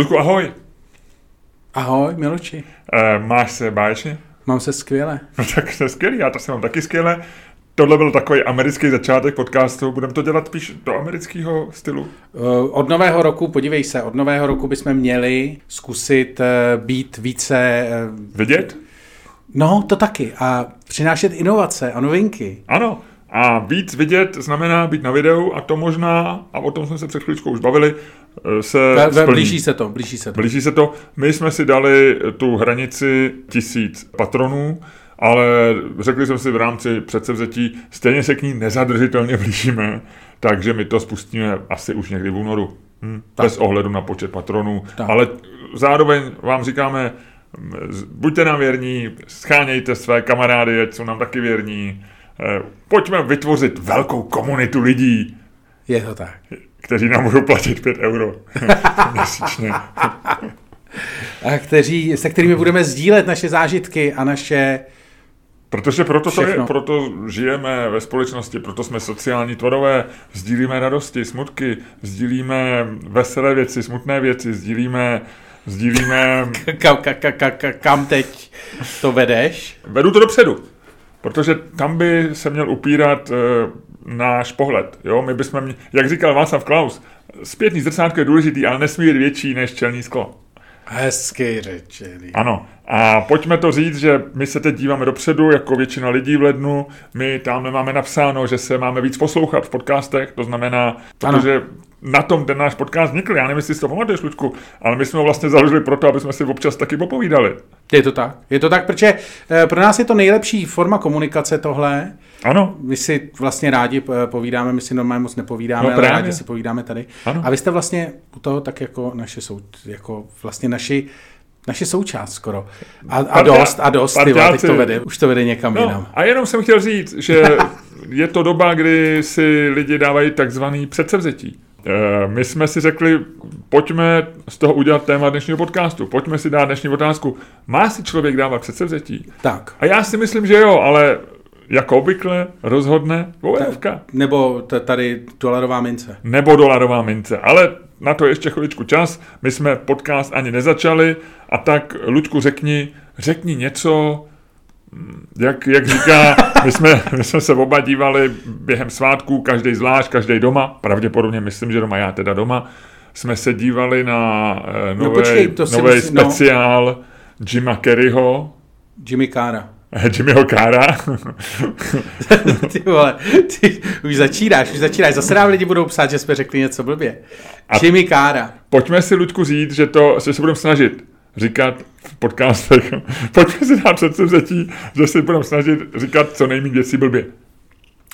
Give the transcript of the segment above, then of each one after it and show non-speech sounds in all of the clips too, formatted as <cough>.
Ludku, ahoj. Ahoj, Miloči. E, máš se báječně? Mám se skvěle. No tak to je skvělý, já to si mám taky skvěle. Tohle byl takový americký začátek podcastu. Budeme to dělat spíš do amerického stylu? Eh, od nového roku, podívej se, od nového roku bychom měli zkusit eh, být více... Vidět? No, to taky. A přinášet inovace a novinky. Ano. A víc vidět znamená být na videu a to možná, a o tom jsme se před chvíličkou už bavili, eh, se ve, Blíží se to, blíží se to. Blíží se to. My jsme si dali tu hranici tisíc patronů, ale řekli jsme si v rámci předsevzetí, stejně se k ní nezadržitelně blížíme, takže my to spustíme asi už někdy v únoru. Hm? Bez ohledu na počet patronů. Tak. Ale zároveň vám říkáme, buďte nám věrní, schánějte své kamarády, ať jsou nám taky věrní, Eh, pojďme vytvořit velkou komunitu lidí. Je to tak. Kteří nám budou platit 5 euro <laughs> měsíčně. A kteří, se kterými budeme sdílet naše zážitky a naše Protože proto, to je, proto žijeme ve společnosti, proto jsme sociální tvorové, sdílíme radosti, smutky, sdílíme veselé věci, smutné věci, sdílíme sdílíme... Kam, kam, kam, kam teď to vedeš? Vedu to dopředu. Protože tam by se měl upírat e, náš pohled. Jo? My bychom, mě, jak říkal Václav Klaus, zpětný zrcátko je důležitý, ale nesmí být větší než čelní sklo. Hezky řečený. Ano. A pojďme to říct, že my se teď díváme dopředu, jako většina lidí v lednu. My tam máme napsáno, že se máme víc poslouchat v podcastech, to znamená, protože ano na tom ten náš podcast vznikl. Já nevím, jestli si to pamatuješ, Lučku, ale my jsme ho vlastně založili proto, aby jsme si občas taky popovídali. Je to tak. Je to tak, protože eh, pro nás je to nejlepší forma komunikace tohle. Ano. My si vlastně rádi eh, povídáme, my si normálně moc nepovídáme, no, ale rádi si povídáme tady. Ano. A vy jste vlastně u toho tak jako naše sou, jako vlastně naši naše součást skoro. A, a Partia, dost, a dost, ty teď to vede, už to vede někam no, jinam. A jenom jsem chtěl říct, že <laughs> je to doba, kdy si lidi dávají takzvaný předsevzetí. Eh, my jsme si řekli, pojďme z toho udělat téma dnešního podcastu, pojďme si dát dnešní otázku. Má si člověk dávat předsevzetí? Tak. A já si myslím, že jo, ale jako obvykle rozhodne vojevka. Nebo tady dolarová mince. Nebo dolarová mince, ale na to ještě chviličku čas. My jsme podcast ani nezačali a tak, Luďku, řekni, řekni něco, jak, jak říká, my jsme, my jsme se oba dívali během svátků, každý zvlášť, každý doma, pravděpodobně myslím, že doma, já teda doma, jsme se dívali na uh, nový, no nový musí, no. speciál no. Jima Kerryho. Jimmy Cara. <laughs> Jimmyho Cara. <laughs> ty vole, ty už začínáš, už začínáš. Zase nám lidi budou psát, že jsme řekli něco blbě. A Jimmy Cara. Pojďme si, Ludku, říct, že to, že se budeme snažit říkat v podcastech. <laughs> Pojďme si dát předsevzetí, že si budeme snažit říkat co nejméně věcí blbě.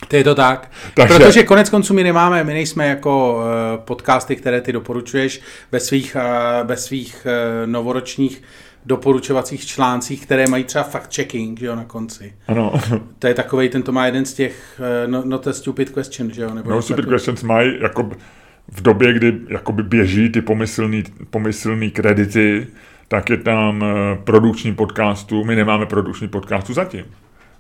To je to tak. Takže... Protože konec konců my nemáme, my nejsme jako uh, podcasty, které ty doporučuješ ve svých, uh, ve svých uh, novoročních doporučovacích článcích, které mají třeba fact-checking, že jo, na konci. Ano. To je takový, ten to má jeden z těch, no, no to stupid question, že jo? Nebo no, stupid takový... questions mají jako v době, kdy jakoby běží ty pomyslný, pomyslný kredity, tak je tam eh, produkční podcastu. My nemáme produkční podcastu zatím.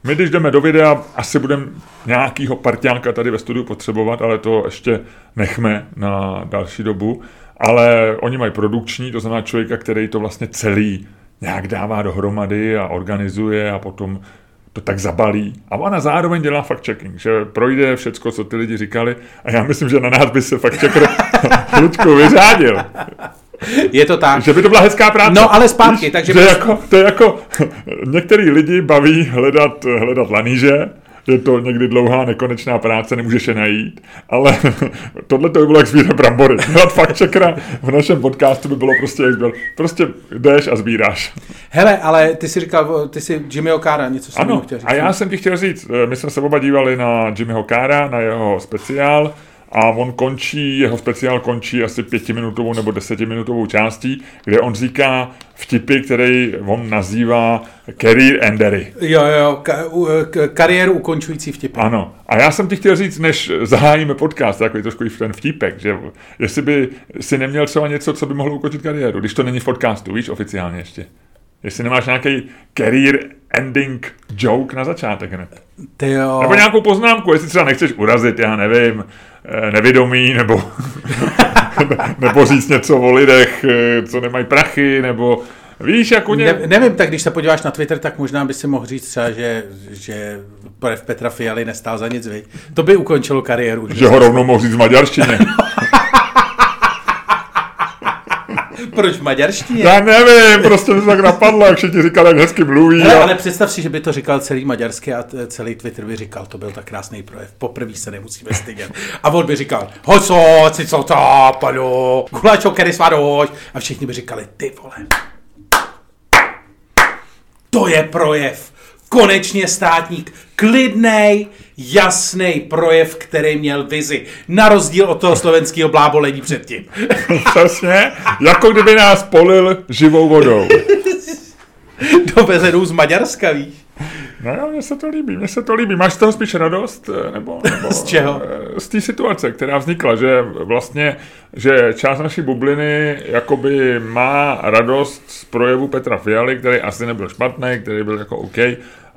My, když jdeme do videa, asi budeme nějakýho partiánka tady ve studiu potřebovat, ale to ještě nechme na další dobu. Ale oni mají produkční, to znamená člověka, který to vlastně celý nějak dává dohromady a organizuje a potom to tak zabalí. A ona zároveň dělá fact-checking, že projde všecko, co ty lidi říkali a já myslím, že na nás by se fact-checker <laughs> Ludku vyřádil. Je to tak. Že by to byla hezká práce. No, ale zpátky. takže to, je jako, to je jako, <laughs> některý lidi baví hledat, hledat laníže, je to někdy dlouhá, nekonečná práce, nemůžeš je najít, ale <laughs> tohle to by bylo jak sbírat brambory. <laughs> Dělat fakt čekra v našem podcastu by bylo prostě jak byl. Prostě jdeš a sbíráš. Hele, ale ty jsi říkal, ty jsi Jimmy O'Cara, něco jsem ano, chtěl říct. a já jsem ti chtěl říct, eh, my jsme se oba dívali na Jimmy O'Cara, na jeho speciál, a on končí, jeho speciál končí asi pětiminutovou nebo desetiminutovou částí, kde on říká vtipy, který on nazývá career endery. Jo, jo, ka- kariéru ukončující vtipy. Ano. A já jsem ti chtěl říct, než zahájíme podcast, takový trošku i ten vtipek, že jestli by si neměl třeba něco, co by mohlo ukončit kariéru, když to není v podcastu, víš, oficiálně ještě. Jestli nemáš nějaký career ending joke na začátek hned. Ty jo. Nebo nějakou poznámku, jestli třeba nechceš urazit, já nevím, nevědomí, nebo, <laughs> nebo říct něco o lidech, eh, co nemají prachy, nebo Víš, jako ně... ne, nevím, tak když se podíváš na Twitter, tak možná by si mohl říct třeba, že, že projev Petra Fialy nestál za nic, vy. To by ukončilo kariéru. Že, že ho rovnou mohl říct v maďarštině. <laughs> Proč v maďarštině? Já nevím, prostě mi to tak napadlo, jak všichni říkali, jak hezky mluví. Hele, a... Ale představ si, že by to říkal celý maďarský a celý Twitter by říkal, to byl tak krásný projev, poprvé se nemusíme stydět. A on by říkal, co to, panu, guláčo, který svadoš. A všichni by říkali, ty vole. To je projev. Konečně státník. Klidnej, jasný projev, který měl vizi. Na rozdíl od toho slovenského blábolení předtím. <laughs> Přesně, jako kdyby nás polil živou vodou. <laughs> Do z Maďarska, víš? No jo, mně se to líbí, mně se to líbí. Máš z toho spíš radost? Eh, nebo, <laughs> nebo z čeho? Eh, z té situace, která vznikla, že vlastně, že část naší bubliny jakoby má radost z projevu Petra Fialy, který asi nebyl špatný, který byl jako OK,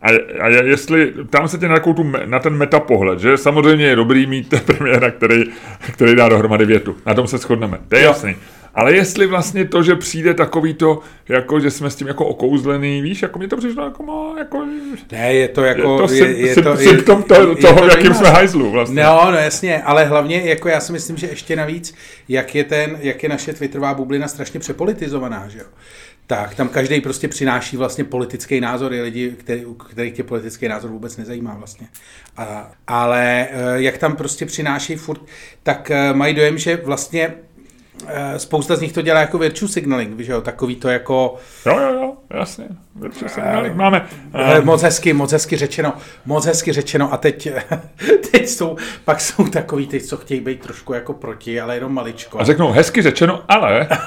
a, a jestli, tam se tě na, tu, na ten metapohled, že samozřejmě je dobrý mít <laughs> premiéra, který, který dá dohromady větu. Na tom se shodneme. To je jo. jasný. Ale jestli vlastně to, že přijde takový to, jako, že jsme s tím jako okouzlený, víš, jako mě to přišlo jako má, jako... Ne, je to jako... Je to, je, je, to, symptom to, je, toho, je to jakým jsme hajzlu vlastně. No, no jasně, ale hlavně, jako já si myslím, že ještě navíc, jak je ten, jak je naše Twitterová bublina strašně přepolitizovaná, že jo tak tam každý prostě přináší vlastně politický názor, je lidi, který, kterých tě politický názor vůbec nezajímá vlastně. A, ale eh, jak tam prostě přináší furt, tak eh, mají dojem, že vlastně spousta z nich to dělá jako virtue signaling, že jo, takový to jako... Jo, jo, jo, jasně, virtue signaling máme. Um... Moc hezky, moc hezky řečeno, moc hezky řečeno a teď, <laughs> teď jsou, pak jsou takový ty, co chtějí být trošku jako proti, ale jenom maličko. A řeknou hezky řečeno, ale... <laughs>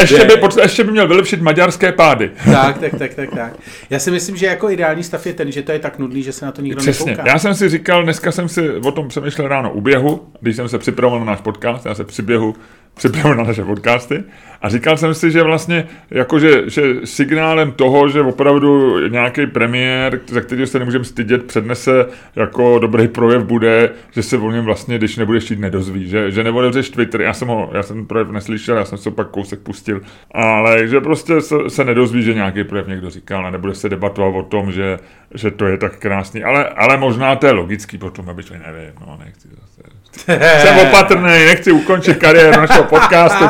Ještě by, ještě by měl vylepšit maďarské pády. Tak, tak, tak, tak, tak. Já si myslím, že jako ideální stav je ten, že to je tak nudný, že se na to nikdo Přesně. nekouká. Já jsem si říkal, dneska jsem si o tom přemýšlel ráno u běhu, když jsem se připravoval na náš podcast, já se při běhu připravil na naše podcasty. A říkal jsem si, že vlastně jakože, že signálem toho, že opravdu nějaký premiér, za kterého se nemůžeme stydět, přednese jako dobrý projev bude, že se o něm vlastně, když nebude štít, nedozví, že, že neotevřeš Twitter, já jsem ho, já jsem projev neslyšel, já jsem se pak kousek pustil, ale že prostě se, se nedozví, že nějaký projev někdo říkal a nebude se debatovat o tom, že, že to je tak krásný, ale, ale možná to je logický potom, aby to nevím, no nechci zase. Jsem opatrný, nechci ukončit kariéru našeho podcastu.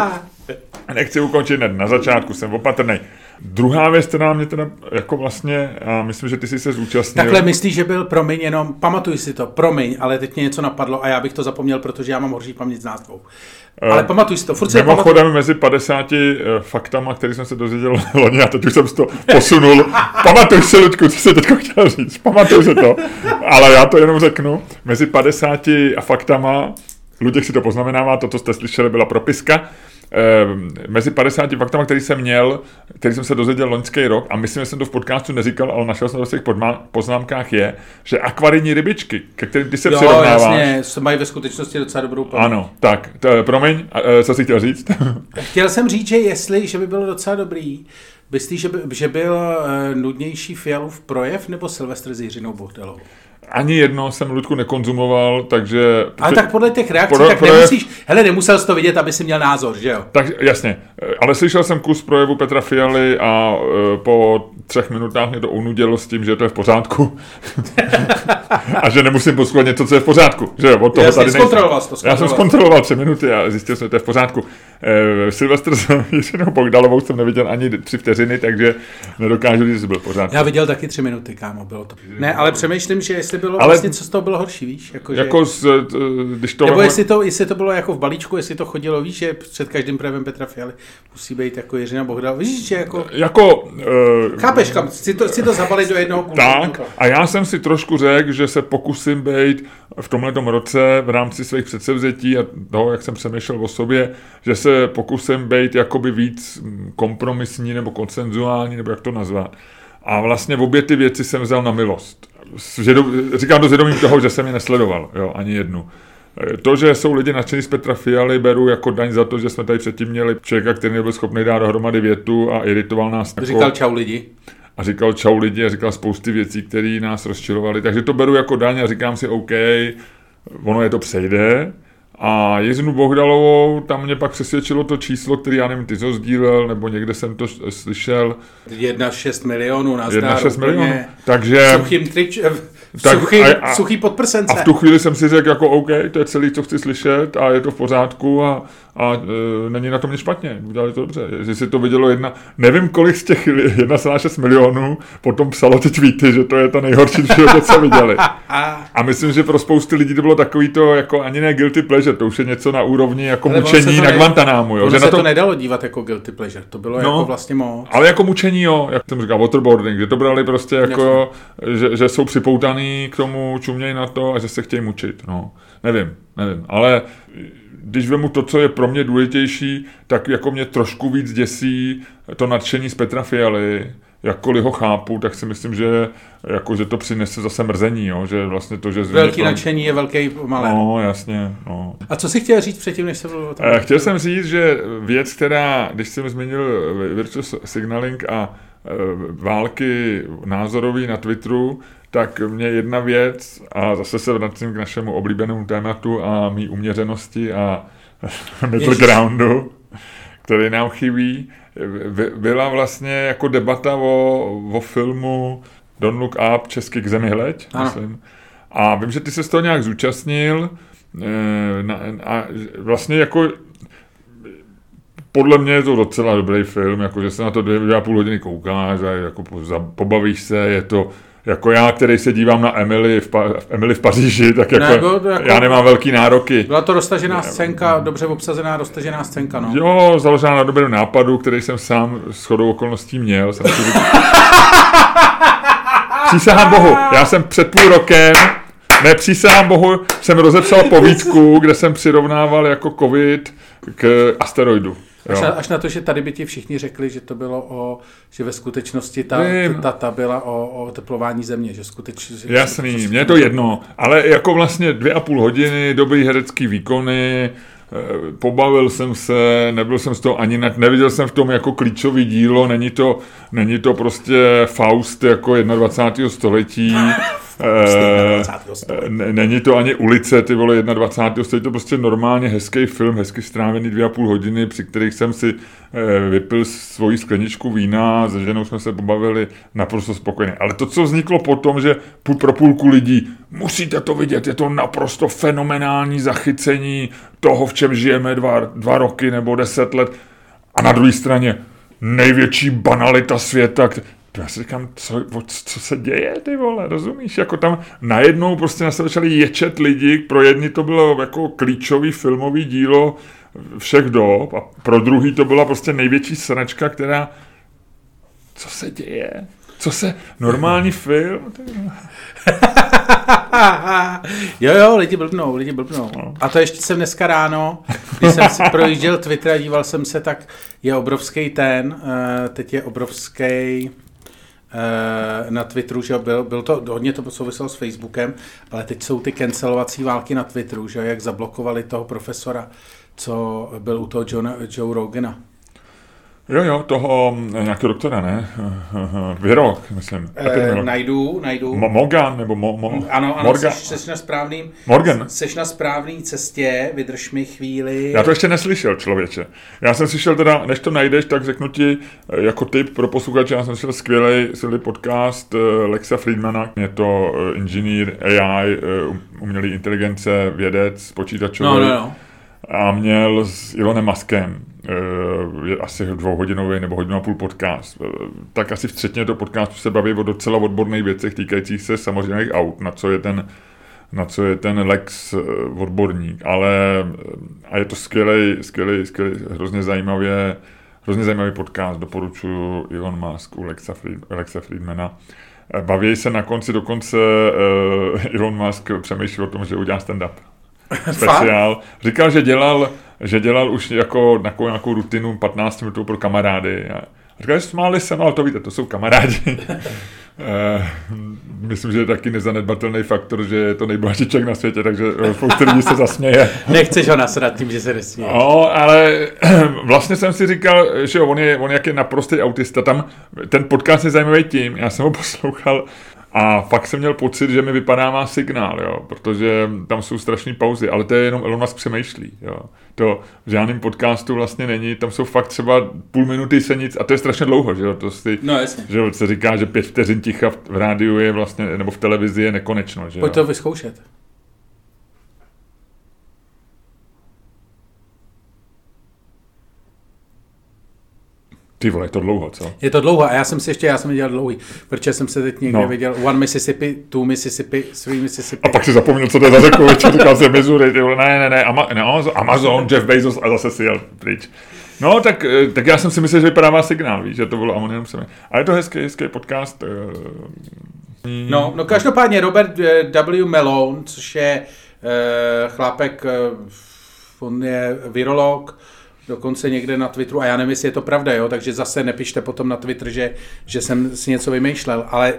Nechci ukončit hned na začátku, jsem opatrný. Druhá věc, která mě teda jako vlastně, a myslím, že ty jsi se zúčastnil. Takhle myslíš, že byl promiň jenom, pamatuj si to, promiň, ale teď mě něco napadlo a já bych to zapomněl, protože já mám horší paměť z nás dvou. Ale uh, pamatuj si to, furt Mimochodem mezi 50 uh, eh, faktama, který jsem se dozvěděl <laughs> loni, a teď už jsem si to posunul. <laughs> pamatuj si, Luďku, co jsi teď chtěl říct, pamatuj si to. Ale já to jenom řeknu. Mezi 50 faktama, Luděk si to poznamenává, to, co jste slyšeli, byla propiska. Ehm, mezi 50 faktama, který jsem měl, který jsem se dozvěděl loňský rok, a myslím, že jsem to v podcastu neříkal, ale našel jsem to v těch poznámkách, je, že akvarijní rybičky, ke kterým ty se jo, přirovnáváš. jasně, mají ve skutečnosti docela dobrou paměť. Ano, tak, to, promiň, e, co jsi chtěl říct? <laughs> chtěl jsem říct, že jestli, že by bylo docela dobrý, Myslíš, že, by, že byl uh, nudnější Fialův projev nebo Silvestr s Jiřinou Bohdelovou? Ani jedno jsem Ludku nekonzumoval, takže... Ale tak podle těch reakcí, pro, tak projev... nemusíš, hele, nemusel jsi to vidět, aby si měl názor, že jo? Tak jasně, ale slyšel jsem kus projevu Petra Fialy a uh, po třech minutách mě to unudilo s tím, že to je v pořádku. <laughs> a že nemusím poslouchat něco, co je v pořádku, že jo, od toho jasně, tady nejsem. To, Já jsem zkontroloval tři minuty a zjistil jsem, že to je v pořádku. Uh, Silvestr <laughs> s Jiřinou Bogdalovou jsem neviděl ani tři vteřiny, takže nedokážu říct, že byl v pořádku. Já viděl taky tři minuty, kámo, bylo to. Ne, ale přemýšlím, že jestli bylo ale, vlastně, co z toho bylo horší, víš? Jako, jako z, když to... Nebo jestli to, jestli to bylo jako v balíčku, jestli to chodilo, víš, že před každým projevem Petra Fialy musí být jako Jiřina Bohdal. Víš, že jako... Jako... Uh, Chápeš, kam, si to, si to zabalit do jednoho Tak, a já jsem si trošku řekl, že se pokusím být v tomhle roce v rámci svých předsevzetí a toho, jak jsem přemýšlel o sobě, že se pokusím být jakoby víc kompromisní nebo konsenzuální, nebo jak to nazvat. A vlastně obě ty věci jsem vzal na milost. Říkám to zvědomím toho, že jsem je nesledoval, jo, ani jednu. To, že jsou lidi nadšení z Petra Fialy, beru jako daň za to, že jsme tady předtím měli člověka, který nebyl schopný dát dohromady větu a iritoval nás. Jako... Říkal čau lidi. a říkal čau lidi a říkal spousty věcí, které nás rozčilovaly. Takže to beru jako daň a říkám si OK, ono je to přejde, a Jezinu Bohdalovou, tam mě pak přesvědčilo to číslo, který já nevím, ty to sdílel, nebo někde jsem to slyšel. 1,6 milionů, na 1,6 milionů. Takže... Suchým trič, tak suchý, a, a, suchý podprsence. A v tu chvíli jsem si řekl, jako OK, to je celý, co chci slyšet a je to v pořádku a, a e, není na tom nic špatně. Udělali to dobře. Jestli si to vidělo jedna, nevím kolik z těch 1,6 milionů potom psalo ty tweety, že to je to nejhorší <laughs> životě, co viděli. A myslím, že pro spousty lidí to bylo takový to, jako ani ne guilty pleasure, to už je něco na úrovni jako ale mučení na Guantanámu. Jo, že se na to... to nedalo dívat jako guilty pleasure, to bylo no, jako vlastně moc. Ale jako mučení, jo, jak jsem říkal, waterboarding, že to brali prostě jako, že, že, jsou připoutaný k tomu, čumějí na to a že se chtějí mučit. No, nevím, nevím, ale když vemu to, co je pro mě důležitější, tak jako mě trošku víc děsí to nadšení z Petra Fialy, jakkoliv ho chápu, tak si myslím, že, jako, že to přinese zase mrzení, jo? že vlastně to, že... Velký to... nadšení je velký malé. No, jasně. No. A co si chtěl říct předtím, než se byl tam... Chtěl jsem říct, že věc, která, když jsem zmínil virtual signaling a e, války názorový na Twitteru, tak mě jedna věc, a zase se vracím k našemu oblíbenému tématu a mý uměřenosti a <laughs> middle groundu, který nám chybí, byla vlastně jako debata o, o filmu Don't Look Up, český k zemi hleď, myslím. A vím, že ty se z toho nějak zúčastnil eh, a vlastně jako podle mě je to docela dobrý film, jako že se na to dvě a půl hodiny koukáš a jako pobavíš se, je to jako já, který se dívám na Emily v, pa- Emily v Paříži, tak jako, ne, bylo to jako já nemám velký nároky. Byla to roztažená scénka, dobře obsazená roztažená scénka, no. Jo, založená na dobrém nápadu, který jsem sám s chodou okolností měl. Jsem si <laughs> Přísahám Bohu, já jsem před půl rokem ne, přísahám Bohu, jsem rozepsal povídku, kde jsem přirovnával jako covid k asteroidu. Až na, až na to, že tady by ti všichni řekli, že to bylo o, že ve skutečnosti ta, ta, ta byla o, o teplování země, že skutečně... Jasný, mně je to jedno, ale jako vlastně dvě a půl hodiny, dobrý herecký výkony, eh, pobavil jsem se, nebyl jsem z toho ani, neviděl jsem v tom jako klíčový dílo, není to, není to prostě Faust jako 21. století, <laughs> E, není to ani ulice, ty vole 21. stojí to prostě normálně hezký film, hezky strávený dvě a půl hodiny, při kterých jsem si e, vypil svoji skleničku vína, se ženou jsme se pobavili naprosto spokojeně. Ale to, co vzniklo potom, že půl pro půlku lidí, musíte to vidět, je to naprosto fenomenální zachycení toho, v čem žijeme dva, dva roky nebo deset let. A na druhé straně největší banalita světa, já si říkám, co, co se děje, ty vole, rozumíš? Jako tam najednou prostě na se začali ječet lidi, pro jedni to bylo jako klíčový filmový dílo všech dob a pro druhý to byla prostě největší sračka, která, co se děje? Co se, normální <laughs> film? jo, jo, lidi blbnou, lidi blbnou. No. A to ještě jsem dneska ráno, když jsem si projížděl Twitter a díval jsem se, tak je obrovský ten, uh, teď je obrovský Eh, na Twitteru, že byl, byl to, hodně to souviselo s Facebookem, ale teď jsou ty cancelovací války na Twitteru, že jak zablokovali toho profesora, co byl u toho Johna, Joe Rogana. Jo, jo, toho eh, nějakého doktora, ne? <laughs> Virolog, myslím. E, najdu, najdu. Mo- Morgan, nebo mo- mo- Ano, ano, Morgan. Seš, seš na správným, Morgan. Seš na správný cestě, vydrž mi chvíli. Já to ještě neslyšel, člověče. Já jsem slyšel teda, než to najdeš, tak řeknu ti eh, jako tip pro posluchače, já jsem slyšel skvělý, skvělý podcast Lexa Friedmana, je to inženýr AI, umělý inteligence, vědec, počítačový. No, no, no. A měl s Elonem Muskem Eh, je asi dvouhodinový nebo hodinu a půl podcast, eh, tak asi v třetině toho podcastu se baví o docela odborných věcech týkajících se samozřejmě aut, na co je ten na co je ten Lex eh, odborník, ale a je to skvělý, skvělý, skvělý, hrozně zajímavě, hrozně zajímavý podcast, doporučuji Elon Musk u Lexa, Fried, Lexa Friedmana. Baví se na konci dokonce Elon Musk přemýšlí o tom, že udělá stand-up speciál. Říkal, že dělal, že dělal už jako takovou nějakou rutinu 15 minut pro kamarády a, Říkali, smáli se, no ale to víte, to jsou kamarádi. Uh, <laughs> myslím, že je taky nezanedbatelný faktor, že je to nejbohatší člověk na světě, takže spousta lidí se zasměje. Nechceš ho nasrat tím, že se nesměje. No, ale <clears throat> vlastně jsem si říkal, že on je, on jak je naprostý autista, tam ten podcast je zajímavý tím, já jsem ho poslouchal a fakt jsem měl pocit, že mi vypadává signál, jo, protože tam jsou strašné pauzy, ale to je jenom Elon Musk přemýšlí. Jo. To v žádném podcastu vlastně není, tam jsou fakt třeba půl minuty se nic, a to je strašně dlouho, že jo, to si, no, jasně. že se říká, že pět vteřin ticha v, v rádiu je vlastně, nebo v televizi je nekonečno. Že Pojď to vyzkoušet. Ty vole, je to dlouho, co? Je to dlouho a já jsem si ještě, já jsem viděl dlouhý, protože jsem se teď někde no. viděl One Mississippi, Two Mississippi, Three Mississippi. A pak si zapomněl, co to je za řeku, říkal jsem Missouri, ty vole, ne, ne, ne, Ama, ne, Amazon, Jeff Bezos a zase si jel pryč. No, tak, eh, tak já jsem si myslel, že vypadává signál, víš, že to bylo Amonium se A je to hezký, hezký podcast. Eh, no, no každopádně Robert eh, W. Malone, což je chlápek, uh, on je virolog, dokonce někde na Twitteru, a já nevím, jestli je to pravda, jo, takže zase nepište potom na Twitter, že, že jsem si něco vymýšlel, ale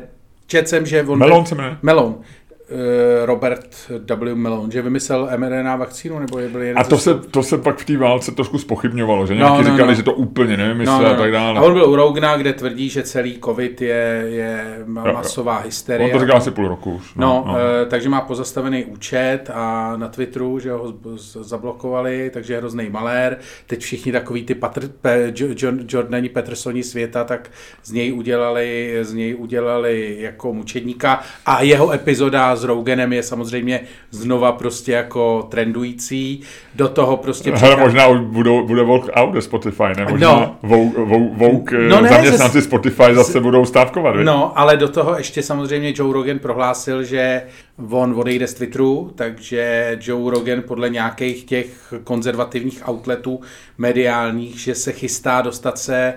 četl jsem, že on... Melon se jmenuje. Melon. Eh, Robert W. Malone, že vymyslel mRNA vakcínu, nebo je byl jeden A to se, to se pak v té válce trošku spochybňovalo, že nějaký no, no, říkali, no. že to úplně nevymyslel no, no. a tak dále. A on byl u Rogna, kde tvrdí, že celý covid je, je masová jo, hysterie. On to říká asi půl roku už. No, no, no. E, takže má pozastavený účet a na Twitteru, že ho zablokovali, takže je hrozný malér. Teď všichni takový ty Patr, Pe, John, Jordani Petersoni světa, tak z něj udělali, z něj udělali jako mučedníka a jeho epizoda s Roganem je samozřejmě znova prostě jako trendující. Do toho prostě... Hele, možná už budou, bude walk out Spotify, ne? Možná no. Vogue, Vogue no ne, zaměstnanci ze... Spotify zase budou stávkovat. No, ale do toho ještě samozřejmě Joe Rogan prohlásil, že on odejde z Twitteru, takže Joe Rogan podle nějakých těch konzervativních outletů mediálních, že se chystá dostat se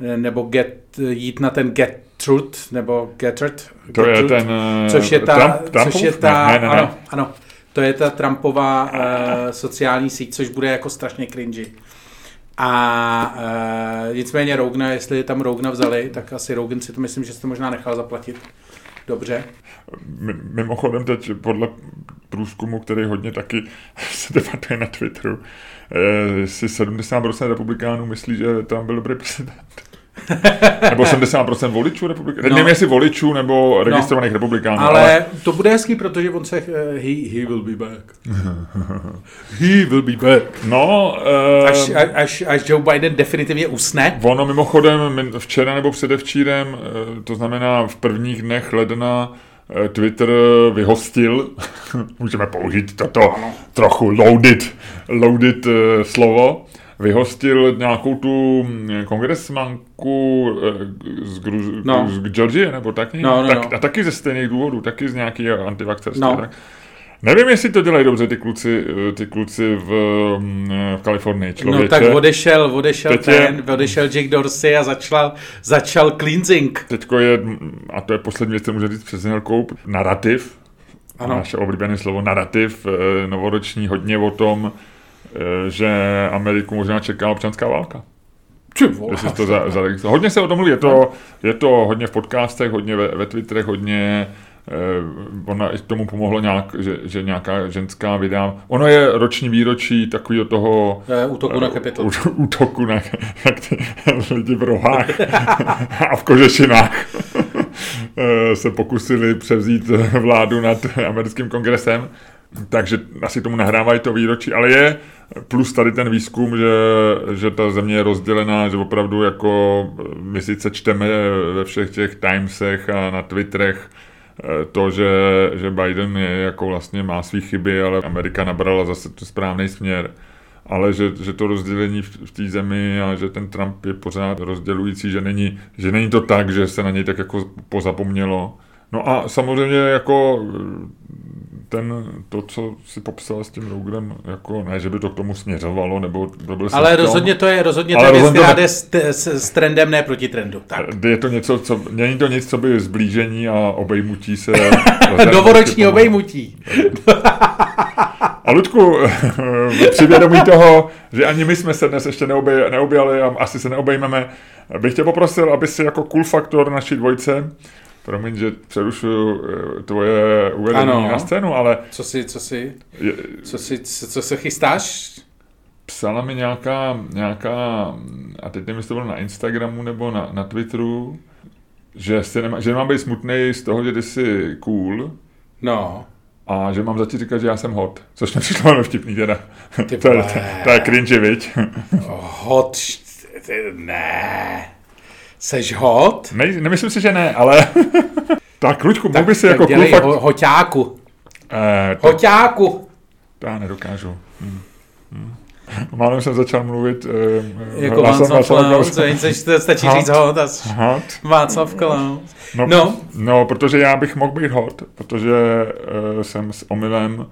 nebo get, jít na ten Get Truth, nebo Gettert. To get je truth, ten... Což je ta... Trump, Trumpův? což je ta ne, ne, ne. Ano, ano, to je ta Trumpová uh, sociální síť, což bude jako strašně cringy. A uh, nicméně Rogna, jestli tam Rogna vzali, tak asi Rogan si to myslím, že si to možná nechal zaplatit. Dobře. Mimochodem teď podle průzkumu, který hodně taky <laughs> se debatuje na Twitteru, eh, si 70% republikánů myslí, že tam byl dobrý prezident. <laughs> nebo 70% voličů republikánů. No. Nevím, jestli voličů nebo registrovaných no. republikánů. Ale, ale, to bude hezký, protože on se... Uh, he, he will be back. <laughs> he will be back. No... Uh, až, až, až Joe Biden definitivně usne. Ono mimochodem včera nebo předevčírem, uh, to znamená v prvních dnech ledna, Twitter vyhostil, <laughs> můžeme použít toto trochu loaded, loaded slovo, vyhostil nějakou tu mm, kongresmanku eh, z, Gru- no. z Georgie, nebo taky, no, no, tak, no. a taky ze stejných důvodů, taky z nějaký antivakcerství. No. Tak. Nevím, jestli to dělají dobře ty kluci, eh, ty kluci v, mm, v Kalifornii, člověče. No tak odešel, odešel Teď ten, je, odešel Jack Dorsey a začal, začal cleansing. Teďko je, a to je poslední věc, co může říct přes koup, narrativ, ano. naše oblíbené slovo narrativ, eh, novoroční, hodně o tom, Eh, že Ameriku možná čeká občanská válka. Jestli to za, za, hodně se o tom mluví, je to, je to hodně v podcastech, hodně ve, ve Twitterech, hodně eh, ona i tomu pomohlo nějak, že, že nějaká ženská vydá. Ono je roční výročí takového toho... Eh, útoku na Kapitol. Útoku na <laughs> jak ty lidi v rohách a v kožešinách <laughs> se pokusili převzít vládu nad americkým kongresem takže asi tomu nahrávají to výročí, ale je plus tady ten výzkum, že, že ta země je rozdělená, že opravdu jako my sice čteme ve všech těch Timesech a na Twitterech eh, to, že, že Biden je jako vlastně má své chyby, ale Amerika nabrala zase to správný směr ale že, že to rozdělení v, v té zemi a že ten Trump je pořád rozdělující, že není, že není to tak, že se na něj tak jako pozapomnělo. No a samozřejmě jako ten, to, co si popsal s tím Rogerem, jako ne, že by to k tomu směřovalo, nebo to byl Ale rozhodně to je, rozhodně to je věc, která jde s, s, s, trendem, ne proti trendu. Tak. Je to něco, co, není to nic, co by zblížení a obejmutí se... <laughs> Novoroční obejmutí. A Ludku, <laughs> při vědomí toho, že ani my jsme se dnes ještě neobjeli, neobjeli a asi se neobejmeme, bych tě poprosil, aby si jako cool faktor naší dvojce Promiň, že přerušuju eh, tvoje uvedení ano. na scénu, ale... Co si, co si, je, co si, co, co se chystáš? Psala mi nějaká, nějaká, a teď nevím, jestli to bylo na Instagramu nebo na, na Twitteru, že, se nemá, že nemám být smutný z toho, že ty jsi cool. No. A že mám začít říkat, že já jsem hot. Což mě přišlo velmi vtipný teda. Ty <laughs> to, je, to, to je cringe, viď? hot, ne. Seš hot? Ne, nemyslím si, že ne, ale... <laughs> tak, Luďku, mohl by si jako kluk fakt... Ho, hoťáku. Eh, tak... Hoťáku. To já nedokážu. Hm. Hm. Málem jsem začal mluvit... Uh, jako Václav Klaus, stačí říct hot. hot. Václav Klaus. No, no. no, protože já bych mohl být hot, protože uh, jsem s omylem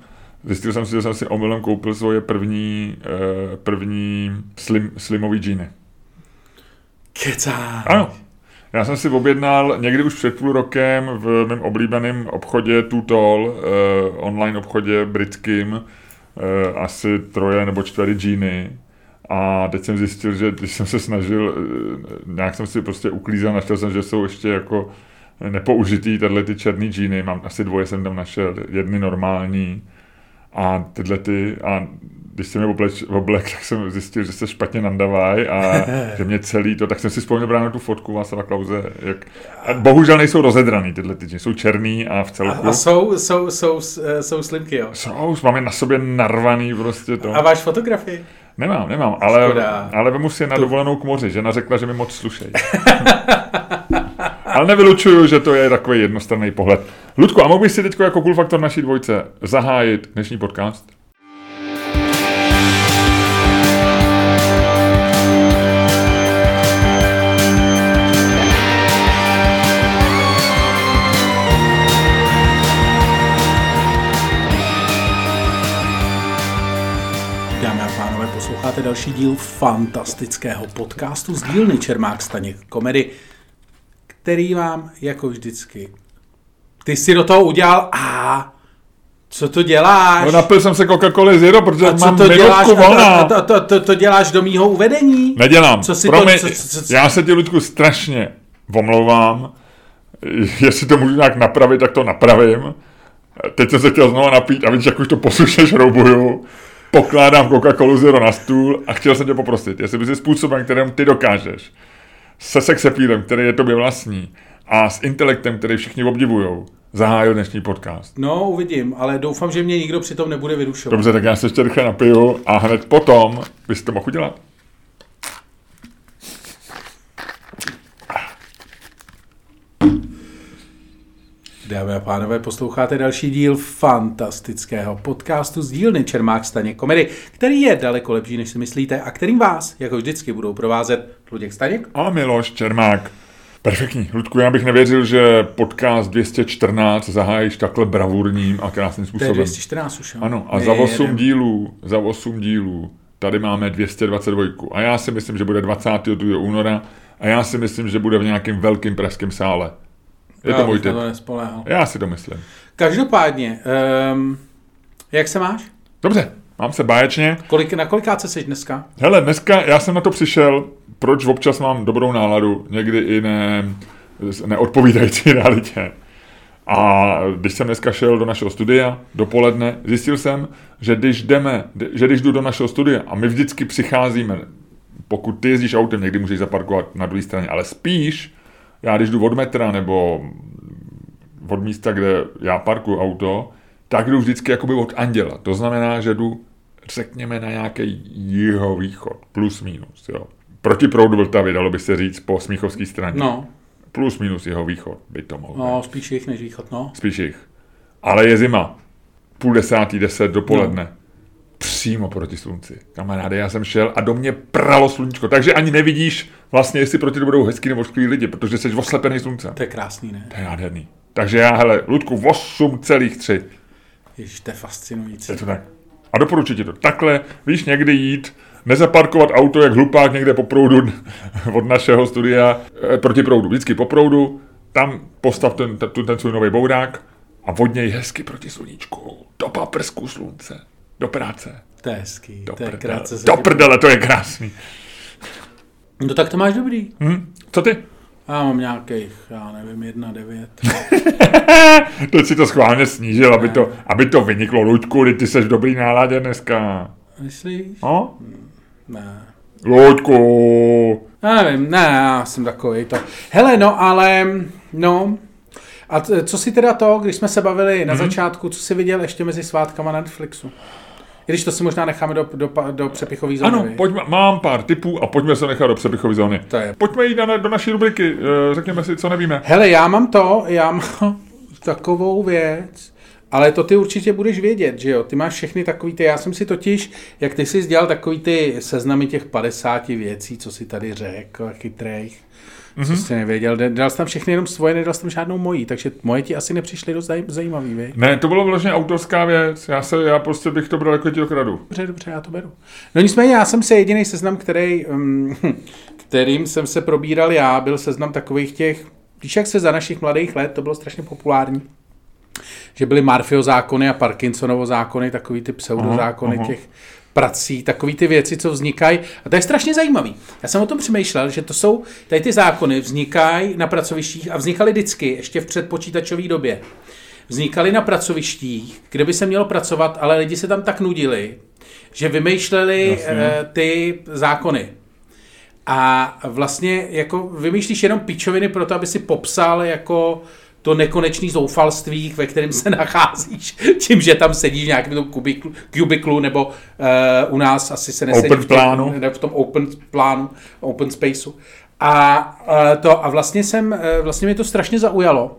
Zjistil jsem si, že jsem si omylem koupil svoje první, uh, první slim, slimový džíny. Kecá. Ano. Já jsem si objednal někdy už před půl rokem v mém oblíbeném obchodě Tutol, eh, online obchodě britským, eh, asi troje nebo čtyři džíny. A teď jsem zjistil, že když jsem se snažil, eh, nějak jsem si prostě uklízel, našel jsem, že jsou ještě jako nepoužitý tyhle ty černý džíny, mám asi dvoje jsem tam našel, jedny normální a tyhle ty, a když jsem je obleč, oblek, tak jsem zjistil, že se špatně nandavají a <laughs> že mě celý to, tak jsem si vzpomněl právě na tu fotku Václava Klauze. Jak, a bohužel nejsou rozedraný tyhle ty, jsou černý a v celku. A, a jsou, jsou, jsou, jsou slimky, jo? Jsou, máme na sobě narvaný prostě to. A váš fotografii? Nemám, nemám, ale, ale vemu si je na dovolenou k moři. Žena řekla, že mi moc slušej. <laughs> ale nevylučuju, že to je takový jednostranný pohled. Ludku, a mohl bych si teď jako cool faktor naší dvojce zahájit dnešní podcast? Posloucháte další díl fantastického podcastu z dílny Čermák Staněk komedy, který vám jako vždycky ty si do toho udělal a co to děláš? No napil jsem se Coca-Cola Zero, protože a co mám to děláš, volná. To, to, to, to, děláš do mýho uvedení? Nedělám. Co si Promiň, to, co, co, co, já se ti, Ludku, strašně omlouvám. Jestli to můžu nějak napravit, tak to napravím. Teď jsem se chtěl znovu napít a víš, jak už to poslušně šroubuju pokládám Coca-Colu Zero na stůl a chtěl jsem tě poprosit, jestli bys způsobem, kterým ty dokážeš, se sexepílem, který je tobě vlastní, a s intelektem, který všichni obdivují, zahájil dnešní podcast. No, uvidím, ale doufám, že mě nikdo přitom nebude vyrušovat. Dobře, tak já se ještě rychle napiju a hned potom byste to mohl udělat. Dámy a pánové, posloucháte další díl fantastického podcastu z dílny Čermák Staně komedy, který je daleko lepší, než si myslíte a kterým vás, jako vždycky, budou provázet Luděk Staněk a Miloš Čermák. Perfektní. Ludku, já bych nevěřil, že podcast 214 zahájíš takhle bravurním a krásným způsobem. To je 214 už, jo? Ano, a My za 8 jedem. dílů, za 8 dílů, tady máme 222. A já si myslím, že bude 22. února a já si myslím, že bude v nějakém velkém pražském sále. Je to můj. To Já si to myslím. Každopádně, um, jak se máš? Dobře, mám se báječně. Kolik, na kolikáce jsi dneska? Hele, dneska já jsem na to přišel, proč občas mám dobrou náladu, někdy i ne, neodpovídající <laughs> realitě. A když jsem dneska šel do našeho studia dopoledne, zjistil jsem, že když jdeme, že když jdu do našeho studia a my vždycky přicházíme, pokud ty jezdíš autem, někdy můžeš zaparkovat na druhé straně, ale spíš já když jdu od metra nebo od místa, kde já parkuju auto, tak jdu vždycky jakoby od anděla. To znamená, že jdu, řekněme, na nějaký jihovýchod, plus minus, jo. Proti proudu Vltavy, dalo by se říct, po Smíchovské straně. No. Plus minus jeho východ, by to mohlo No, spíš jich než východ, no. Spíš jich. Ale je zima. Půl desátý, deset dopoledne. No přímo proti slunci. Kamaráde, já jsem šel a do mě pralo sluníčko, takže ani nevidíš vlastně, jestli proti to budou hezký nebo skvělí lidi, protože jsi oslepený slunce. To je krásný, ne? To je nádherný. Takže já, hele, Ludku, 8,3. Ježiš, to je fascinující. Je to tak. A doporučuji ti to. Takhle, víš, někdy jít, nezaparkovat auto jak hlupák někde po proudu <laughs> od našeho studia eh, proti proudu. Vždycky po proudu, tam postav ten, ten, ten svůj nový bourák a vodněj hezky proti sluníčku. Do paprsku slunce Do práce. To je hezký, do to je krátce. Do prdele, to je krásný. No tak to máš dobrý. Hm? Co ty? Já mám nějakých, já nevím, jedna devět. <laughs> Teď si to schválně snížil, aby to, aby to vyniklo. Luďku, ty jsi v dobrý náladě dneska. Myslíš? No? Ne. Luďku. Já nevím, ne, já jsem takový to. Hele, no ale, no, a co si teda to, když jsme se bavili na mm-hmm. začátku, co jsi viděl ještě mezi svátkama na Netflixu? I když to si možná necháme do, do, do přepichové zóny. Ano, pojďme, mám pár tipů a pojďme se nechat do přepichové zóny. To je. Pojďme jít na, do naší rubriky, eh, řekněme si, co nevíme. Hele, já mám to, já mám <laughs> takovou věc, ale to ty určitě budeš vědět, že jo? Ty máš všechny takový ty, já jsem si totiž, jak ty jsi dělal takový ty seznamy těch 50 věcí, co si tady řekl, chytrých, mm-hmm. co jsi nevěděl. Dal jsi tam všechny jenom svoje, nedal jsi tam žádnou mojí, takže moje ti asi nepřišly dost zajímavý, vě? Ne, to bylo vlastně autorská věc, já, se, já prostě bych to bral jako ti okradu. Dobře, dobře, já to beru. No nicméně, já jsem se jediný seznam, který, um, <laughs> kterým jsem se probíral já, byl seznam takových těch, víš, jak se za našich mladých let, to bylo strašně populární, že byly Marfio zákony a Parkinsonovo zákony, takový ty pseudozákony aha, těch prací, takový ty věci, co vznikají. A to je strašně zajímavý. Já jsem o tom přemýšlel, že to jsou, tady ty zákony vznikají na pracovištích a vznikaly vždycky, ještě v předpočítačové době. Vznikaly na pracovištích, kde by se mělo pracovat, ale lidi se tam tak nudili, že vymýšleli Jasně. Eh, ty zákony. A vlastně jako vymýšlíš jenom pičoviny pro to, aby si popsal jako to nekonečné zoufalství, ve kterém se nacházíš, tím, že tam sedíš v nějakém tom kubiklu, kubiklu, nebo uh, u nás asi se nesedí open v, tom, plánu. v tom open plánu, open spaceu. A, uh, to, a vlastně jsem, uh, vlastně mě to strašně zaujalo,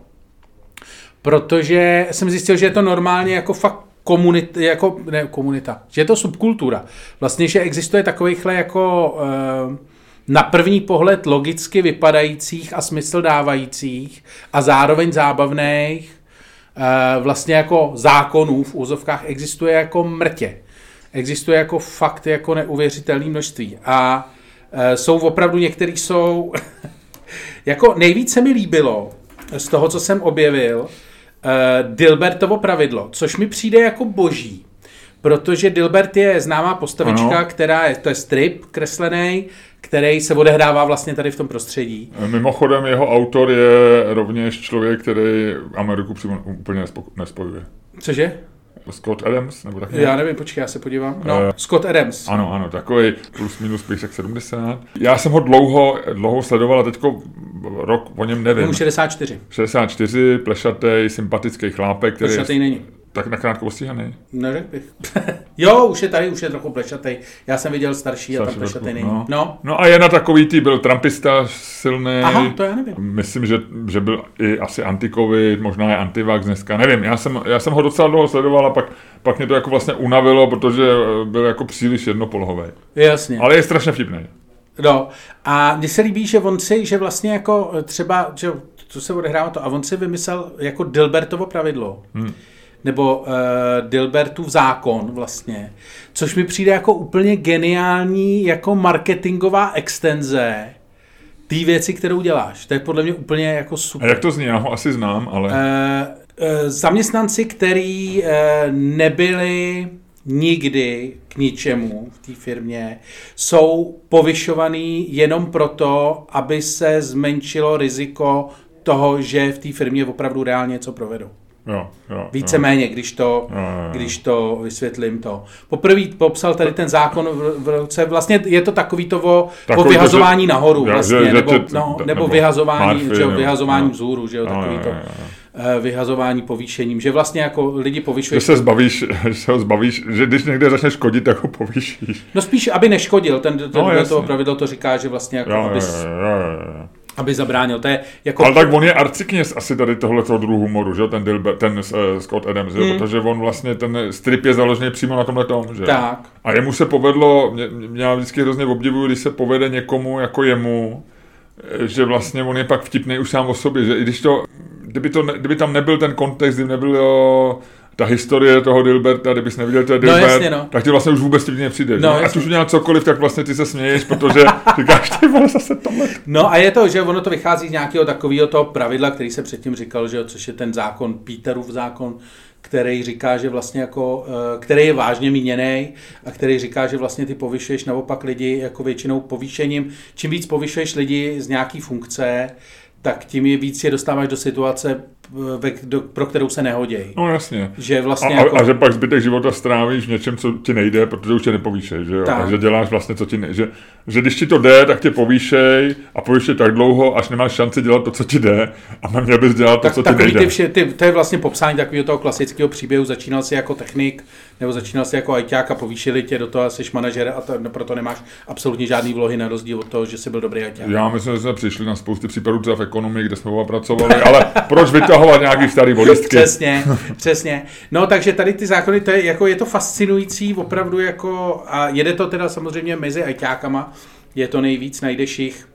protože jsem zjistil, že je to normálně jako fakt komunita, jako, ne komunita, že je to subkultura. Vlastně, že existuje takovýchhle jako uh, na první pohled logicky vypadajících a smysl dávajících a zároveň zábavných eh, vlastně jako zákonů v úzovkách existuje jako mrtě. Existuje jako fakt jako neuvěřitelné množství. A eh, jsou opravdu, některý jsou, <laughs> jako nejvíce mi líbilo z toho, co jsem objevil, eh, Dilbertovo pravidlo, což mi přijde jako boží. Protože Dilbert je známá postavička, ano. která je, to je strip kreslený, který se odehrává vlastně tady v tom prostředí. Mimochodem jeho autor je rovněž člověk, který Ameriku přímo úplně nespojuje. Cože? Scott Adams, nebo tak Já nevím, počkej, já se podívám. No, uh, Scott Adams. Ano, ano, takový plus minus písek 70. Já jsem ho dlouho, dlouho sledoval a teďko rok o něm nevím. On 64. 64, plešatý, sympatický chlápek, který... Plešatý není. Tak na krátko ostříhaný. Neřekl bych. <laughs> jo, už je tady, už je trochu plešatý. Já jsem viděl starší, starší a tam plešatý není. No. no. no a je na takový tý, byl trumpista silný. Aha, to já nevím. Myslím, že, že byl i asi antikovid, možná je antivax dneska, nevím. Já jsem, já jsem ho docela dlouho sledoval a pak, pak mě to jako vlastně unavilo, protože byl jako příliš jednopolohový. Jasně. Ale je strašně vtipný. No a mně se líbí, že on si, že vlastně jako třeba, že co se odehrává to, a on si vymyslel jako Dilbertovo pravidlo. Hmm nebo uh, Dilbertův zákon vlastně, což mi přijde jako úplně geniální jako marketingová extenze té věci, kterou děláš. To je podle mě úplně jako super. A jak to zní? Já ho asi znám, ale... Uh, uh, zaměstnanci, který uh, nebyli nikdy k ničemu v té firmě, jsou povyšovaný jenom proto, aby se zmenšilo riziko toho, že v té firmě opravdu reálně něco provedou. Jo, jo, Víceméně, když to, jo, jo. když to vysvětlím to. Poprvé popsal tady ten zákon v, v roce, vlastně je to takový to o, o vyhazování že, nahoru, vlastně, že, nebo, že, no, nebo, nebo vyhazování, marfy, že, vyhazování jo, vzhůru, že jo, takový jo, to. Jo, jo eh, vyhazování povýšením, že vlastně jako lidi povyšuješ. Že se zbavíš, <laughs> že se ho zbavíš, že když někde začne škodit, tak ho povýšíš. No spíš, aby neškodil, ten, ten no, toho pravidlo to říká, že vlastně jako, jo, abys, jo, jo, jo aby zabránil. To je jako... Ale tak on je arcikněz asi tady tohleto druhu humoru, že ten, Dilbert, ten uh, Scott Adams, hmm. protože on vlastně ten strip je založený přímo na tomhle tom, že? Tak. A jemu se povedlo, mě, mě já vždycky hrozně obdivuju, když se povede někomu jako jemu, eh, že vlastně on je pak vtipný už sám o sobě, že i když to, kdyby, to, kdyby tam nebyl ten kontext, kdyby nebyl jo, ta historie toho Dilberta, kdybys neviděl to Dilbert, no, jasně, no. tak ti vlastně už vůbec ti nepřijde. No, Ať už udělal cokoliv, tak vlastně ty se směješ, protože <laughs> říkáš, ty vole, zase tohle. No a je to, že ono to vychází z nějakého takového toho pravidla, který se předtím říkal, že což je ten zákon, Peterův zákon, který říká, že vlastně jako, eh, který je vážně míněný a který říká, že vlastně ty povyšuješ naopak lidi jako většinou povýšením. Čím víc povyšuješ lidi z nějaký funkce, tak tím je víc je dostáváš do situace, ve, do, pro kterou se nehodějí. No jasně. Že vlastně a, jako... a, že pak zbytek života strávíš v něčem, co ti nejde, protože už tě nepovýšej, že jo? Tak. Takže děláš vlastně, co ti nejde. Že, že když ti to jde, tak tě povýšej a povýšej tak dlouho, až nemáš šanci dělat to, co ti jde a měl bys dělat to, tak, co ti nejde. Ty vše, ty, to je vlastně popsání takového toho klasického příběhu. Začínal si jako technik, nebo začínal si jako ajťák a povýšili tě do toho a jsi manažer a to, no, proto nemáš absolutně žádný vlohy na rozdíl od toho, že jsi byl dobrý ajťák. Já myslím, že jsme přišli na spousty případů třeba v ekonomii, kde jsme oba pracovali, ale proč vytahovat nějaký starý bolistky? Přesně, přesně. No takže tady ty zákony, to je, jako, je to fascinující opravdu jako, a jede to teda samozřejmě mezi ajťákama, je to nejvíc, najdeš jich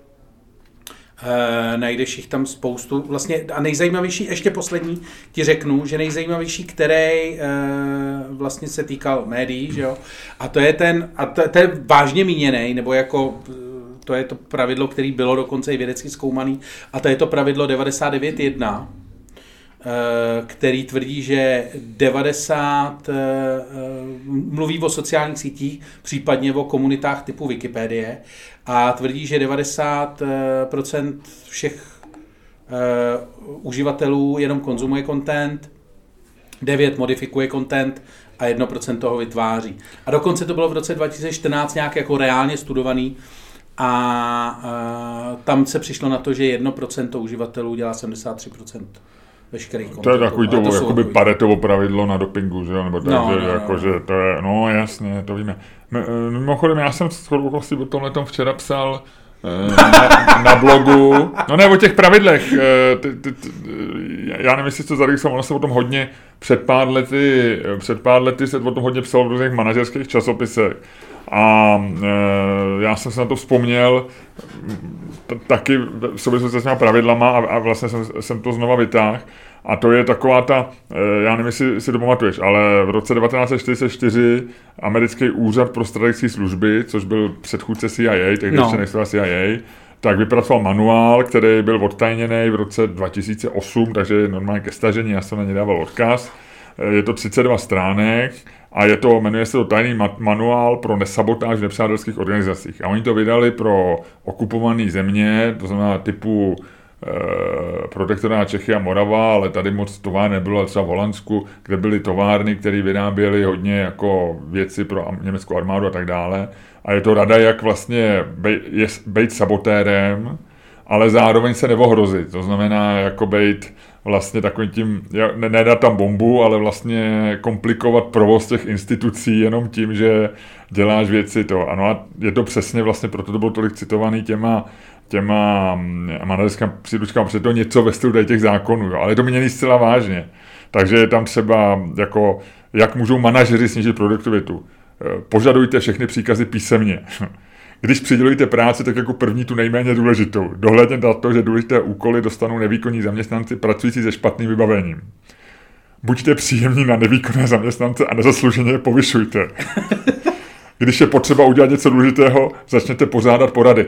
Uh, najdeš jich tam spoustu. Vlastně a nejzajímavější, ještě poslední ti řeknu, že nejzajímavější, který uh, vlastně se týkal médií, že jo? A to je ten, a to, to je vážně míněný, nebo jako to je to pravidlo, který bylo dokonce i vědecky zkoumaný, a to je to pravidlo 99.1, který tvrdí, že 90 mluví o sociálních sítích, případně o komunitách typu Wikipedie a tvrdí, že 90% všech uživatelů jenom konzumuje content, 9 modifikuje content a 1% toho vytváří. A dokonce to bylo v roce 2014 nějak jako reálně studovaný a uh, tam se přišlo na to, že 1% uživatelů dělá 73% veškerých To je takový to, to jakoby paretovo pravidlo na dopingu, že jo, nebo tak, no, že, no, jako, no. že to je, no jasně, to víme. Mimochodem, já jsem s okolností o tomhle tom včera psal eh, na, na blogu, no ne, o těch pravidlech, eh, ty, ty, ty, já nevím, jestli to zaregistroval, ono se o tom hodně před pár lety, před pár lety se o tom hodně psalo v různých manažerských časopisech. A e, já jsem se na to vzpomněl t- taky v souvislosti s těmi pravidlama a, a vlastně jsem, jsem to znova vytáhl. A to je taková ta, e, já nevím, jestli si to pamatuješ, ale v roce 1944 americký úřad pro strategické služby, což byl předchůdce CIA, tehdy no. ještě CIA, tak vypracoval manuál, který byl odtajněný v roce 2008, takže je normálně ke stažení, já jsem na ně dával odkaz. E, je to 32 stránek a je to, jmenuje se to tajný manuál pro nesabotáž v nepřátelských organizacích. A oni to vydali pro okupované země, to znamená typu e, protektorát Čechy a Morava, ale tady moc továr nebylo, třeba v Holandsku, kde byly továrny, které vyráběly hodně jako věci pro německou armádu a tak dále. A je to rada, jak vlastně být sabotérem, ale zároveň se neohrozit. To znamená, jako být vlastně takovým tím, ne, nedat tam bombu, ale vlastně komplikovat provoz těch institucí jenom tím, že děláš věci to. Ano a je to přesně vlastně, proto to bylo tolik citovaný těma těma mm, manažerským příručkám, protože to něco ve stylu těch zákonů, jo. ale je to mění zcela vážně. Takže je tam třeba jako, jak můžou manažeři snížit produktivitu. E, požadujte všechny příkazy písemně. <laughs> Když přidělujete práci, tak jako první tu nejméně důležitou. Dohledněte na to, že důležité úkoly dostanou nevýkonní zaměstnanci pracující se špatným vybavením. Buďte příjemní na nevýkonné zaměstnance a nezaslouženě je povyšujte. Když je potřeba udělat něco důležitého, začněte pořádat porady.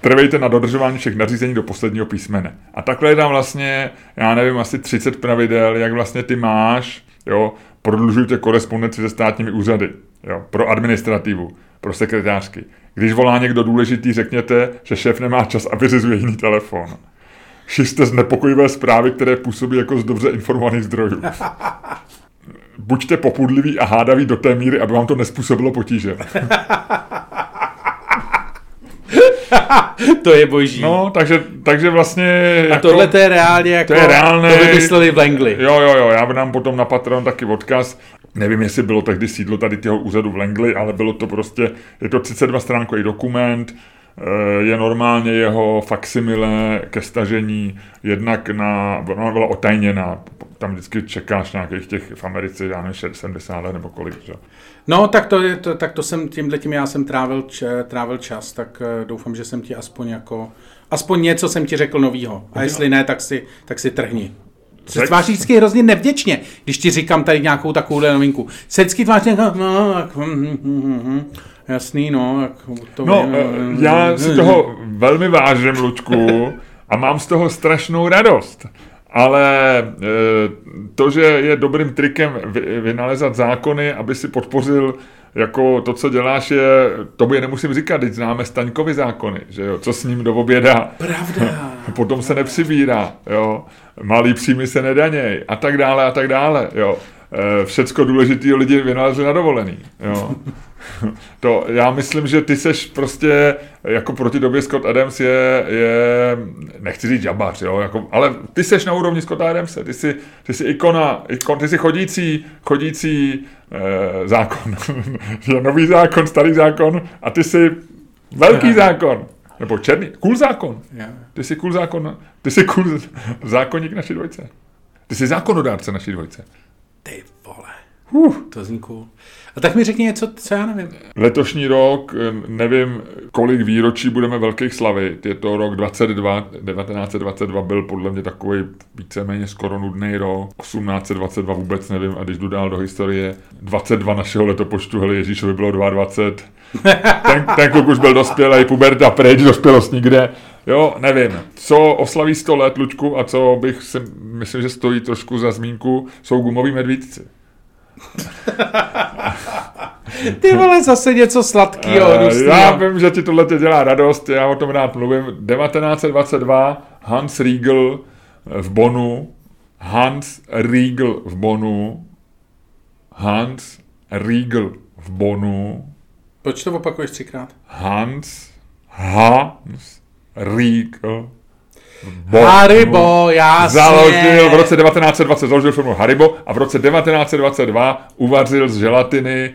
Trvejte na dodržování všech nařízení do posledního písmene. A takhle je tam vlastně, já nevím, asi 30 pravidel, jak vlastně ty máš, jo, prodlužujte korespondenci se státními úřady, jo, pro administrativu pro sekretářky. Když volá někdo důležitý, řekněte, že šéf nemá čas a vyřizuje jiný telefon. Šište z nepokojivé zprávy, které působí jako z dobře informovaných zdrojů. <laughs> Buďte popudliví a hádaví do té míry, aby vám to nespůsobilo potíže. <laughs> <laughs> to je boží. No, takže, takže vlastně... A jako, tohle to je reálně jako... To je reálné. To vymysleli v Langley. Jo, jo, jo, já dám potom na Patreon taky odkaz. Nevím, jestli bylo tehdy sídlo tady těho úřadu v Langley, ale bylo to prostě, je to 32 stránkový dokument, je normálně jeho faksimile ke stažení, jednak na, ona byla otajněná, tam vždycky čekáš nějakých těch v Americe, já nevím, 70 let nebo kolik, že? No, tak to, je, to, tak to jsem, tímhle tím já jsem trávil, č, trávil čas, tak uh, doufám, že jsem ti aspoň jako, aspoň něco jsem ti řekl novýho. A jestli ne, tak si, tak si trhni. Se tváří vždycky hrozně nevděčně, když ti říkám tady nějakou takovou novinku. Se vždycky tváří <laughs> no, tak, jasný, no. Tak to no, je, eh, já si toho velmi vážím, Lučku, a mám z toho strašnou radost. ale to, že je dobrým trikem vynalezat zákony, aby si podpořil jako to, co děláš, je, tobě nemusím říkat, teď známe Staňkovi zákony, že jo, co s ním do oběda. Pravda. <laughs> Potom se nepřibírá, jo, malý příjmy se nedaněj a tak dále a tak dále, jo. Všecko důležitý lidi vynalezli na dovolený, jo. <laughs> to já myslím, že ty seš prostě jako proti době Scott Adams je, je nechci říct jabař, jo, jako, ale ty seš na úrovni Scotta Adamse, ty jsi, ty jsi ikona, ikon, ty jsi chodící, chodící eh, zákon. <laughs> je nový zákon, starý zákon a ty jsi velký zákon. Nebo černý, cool zákon. Ty jsi cool zákon, ty jsi cool zákonník naší dvojce. Ty jsi zákonodárce naší dvojce. Ty vole. Uh. To zní cool. A tak mi řekni něco, co já nevím. Letošní rok, nevím, kolik výročí budeme velkých slavy. Je to rok 22, 1922 byl podle mě takový víceméně skoro nudný rok. 1822 vůbec nevím, a když jdu dál do historie, 22 našeho letopočtu, hele Ježíšovi bylo 22. <laughs> ten, ten kluk už byl dospělý, puberta pryč, dospělost nikde. Jo, nevím. Co oslaví 100 let, Lučku, a co bych si, myslím, že stojí trošku za zmínku, jsou gumoví medvídci. Ty vole, zase něco sladkého. Uh, já vím, že ti tohle tě dělá radost, já o tom rád mluvím. 1922 Hans Riegel v Bonu, Hans Riegel v Bonu, Hans Riegel v Bonu. Proč to opakuješ třikrát? Hans, Hans Riegel Bo, Haribo, jasně. Založil v roce 1920 založil firmu Haribo a v roce 1922 uvařil z želatiny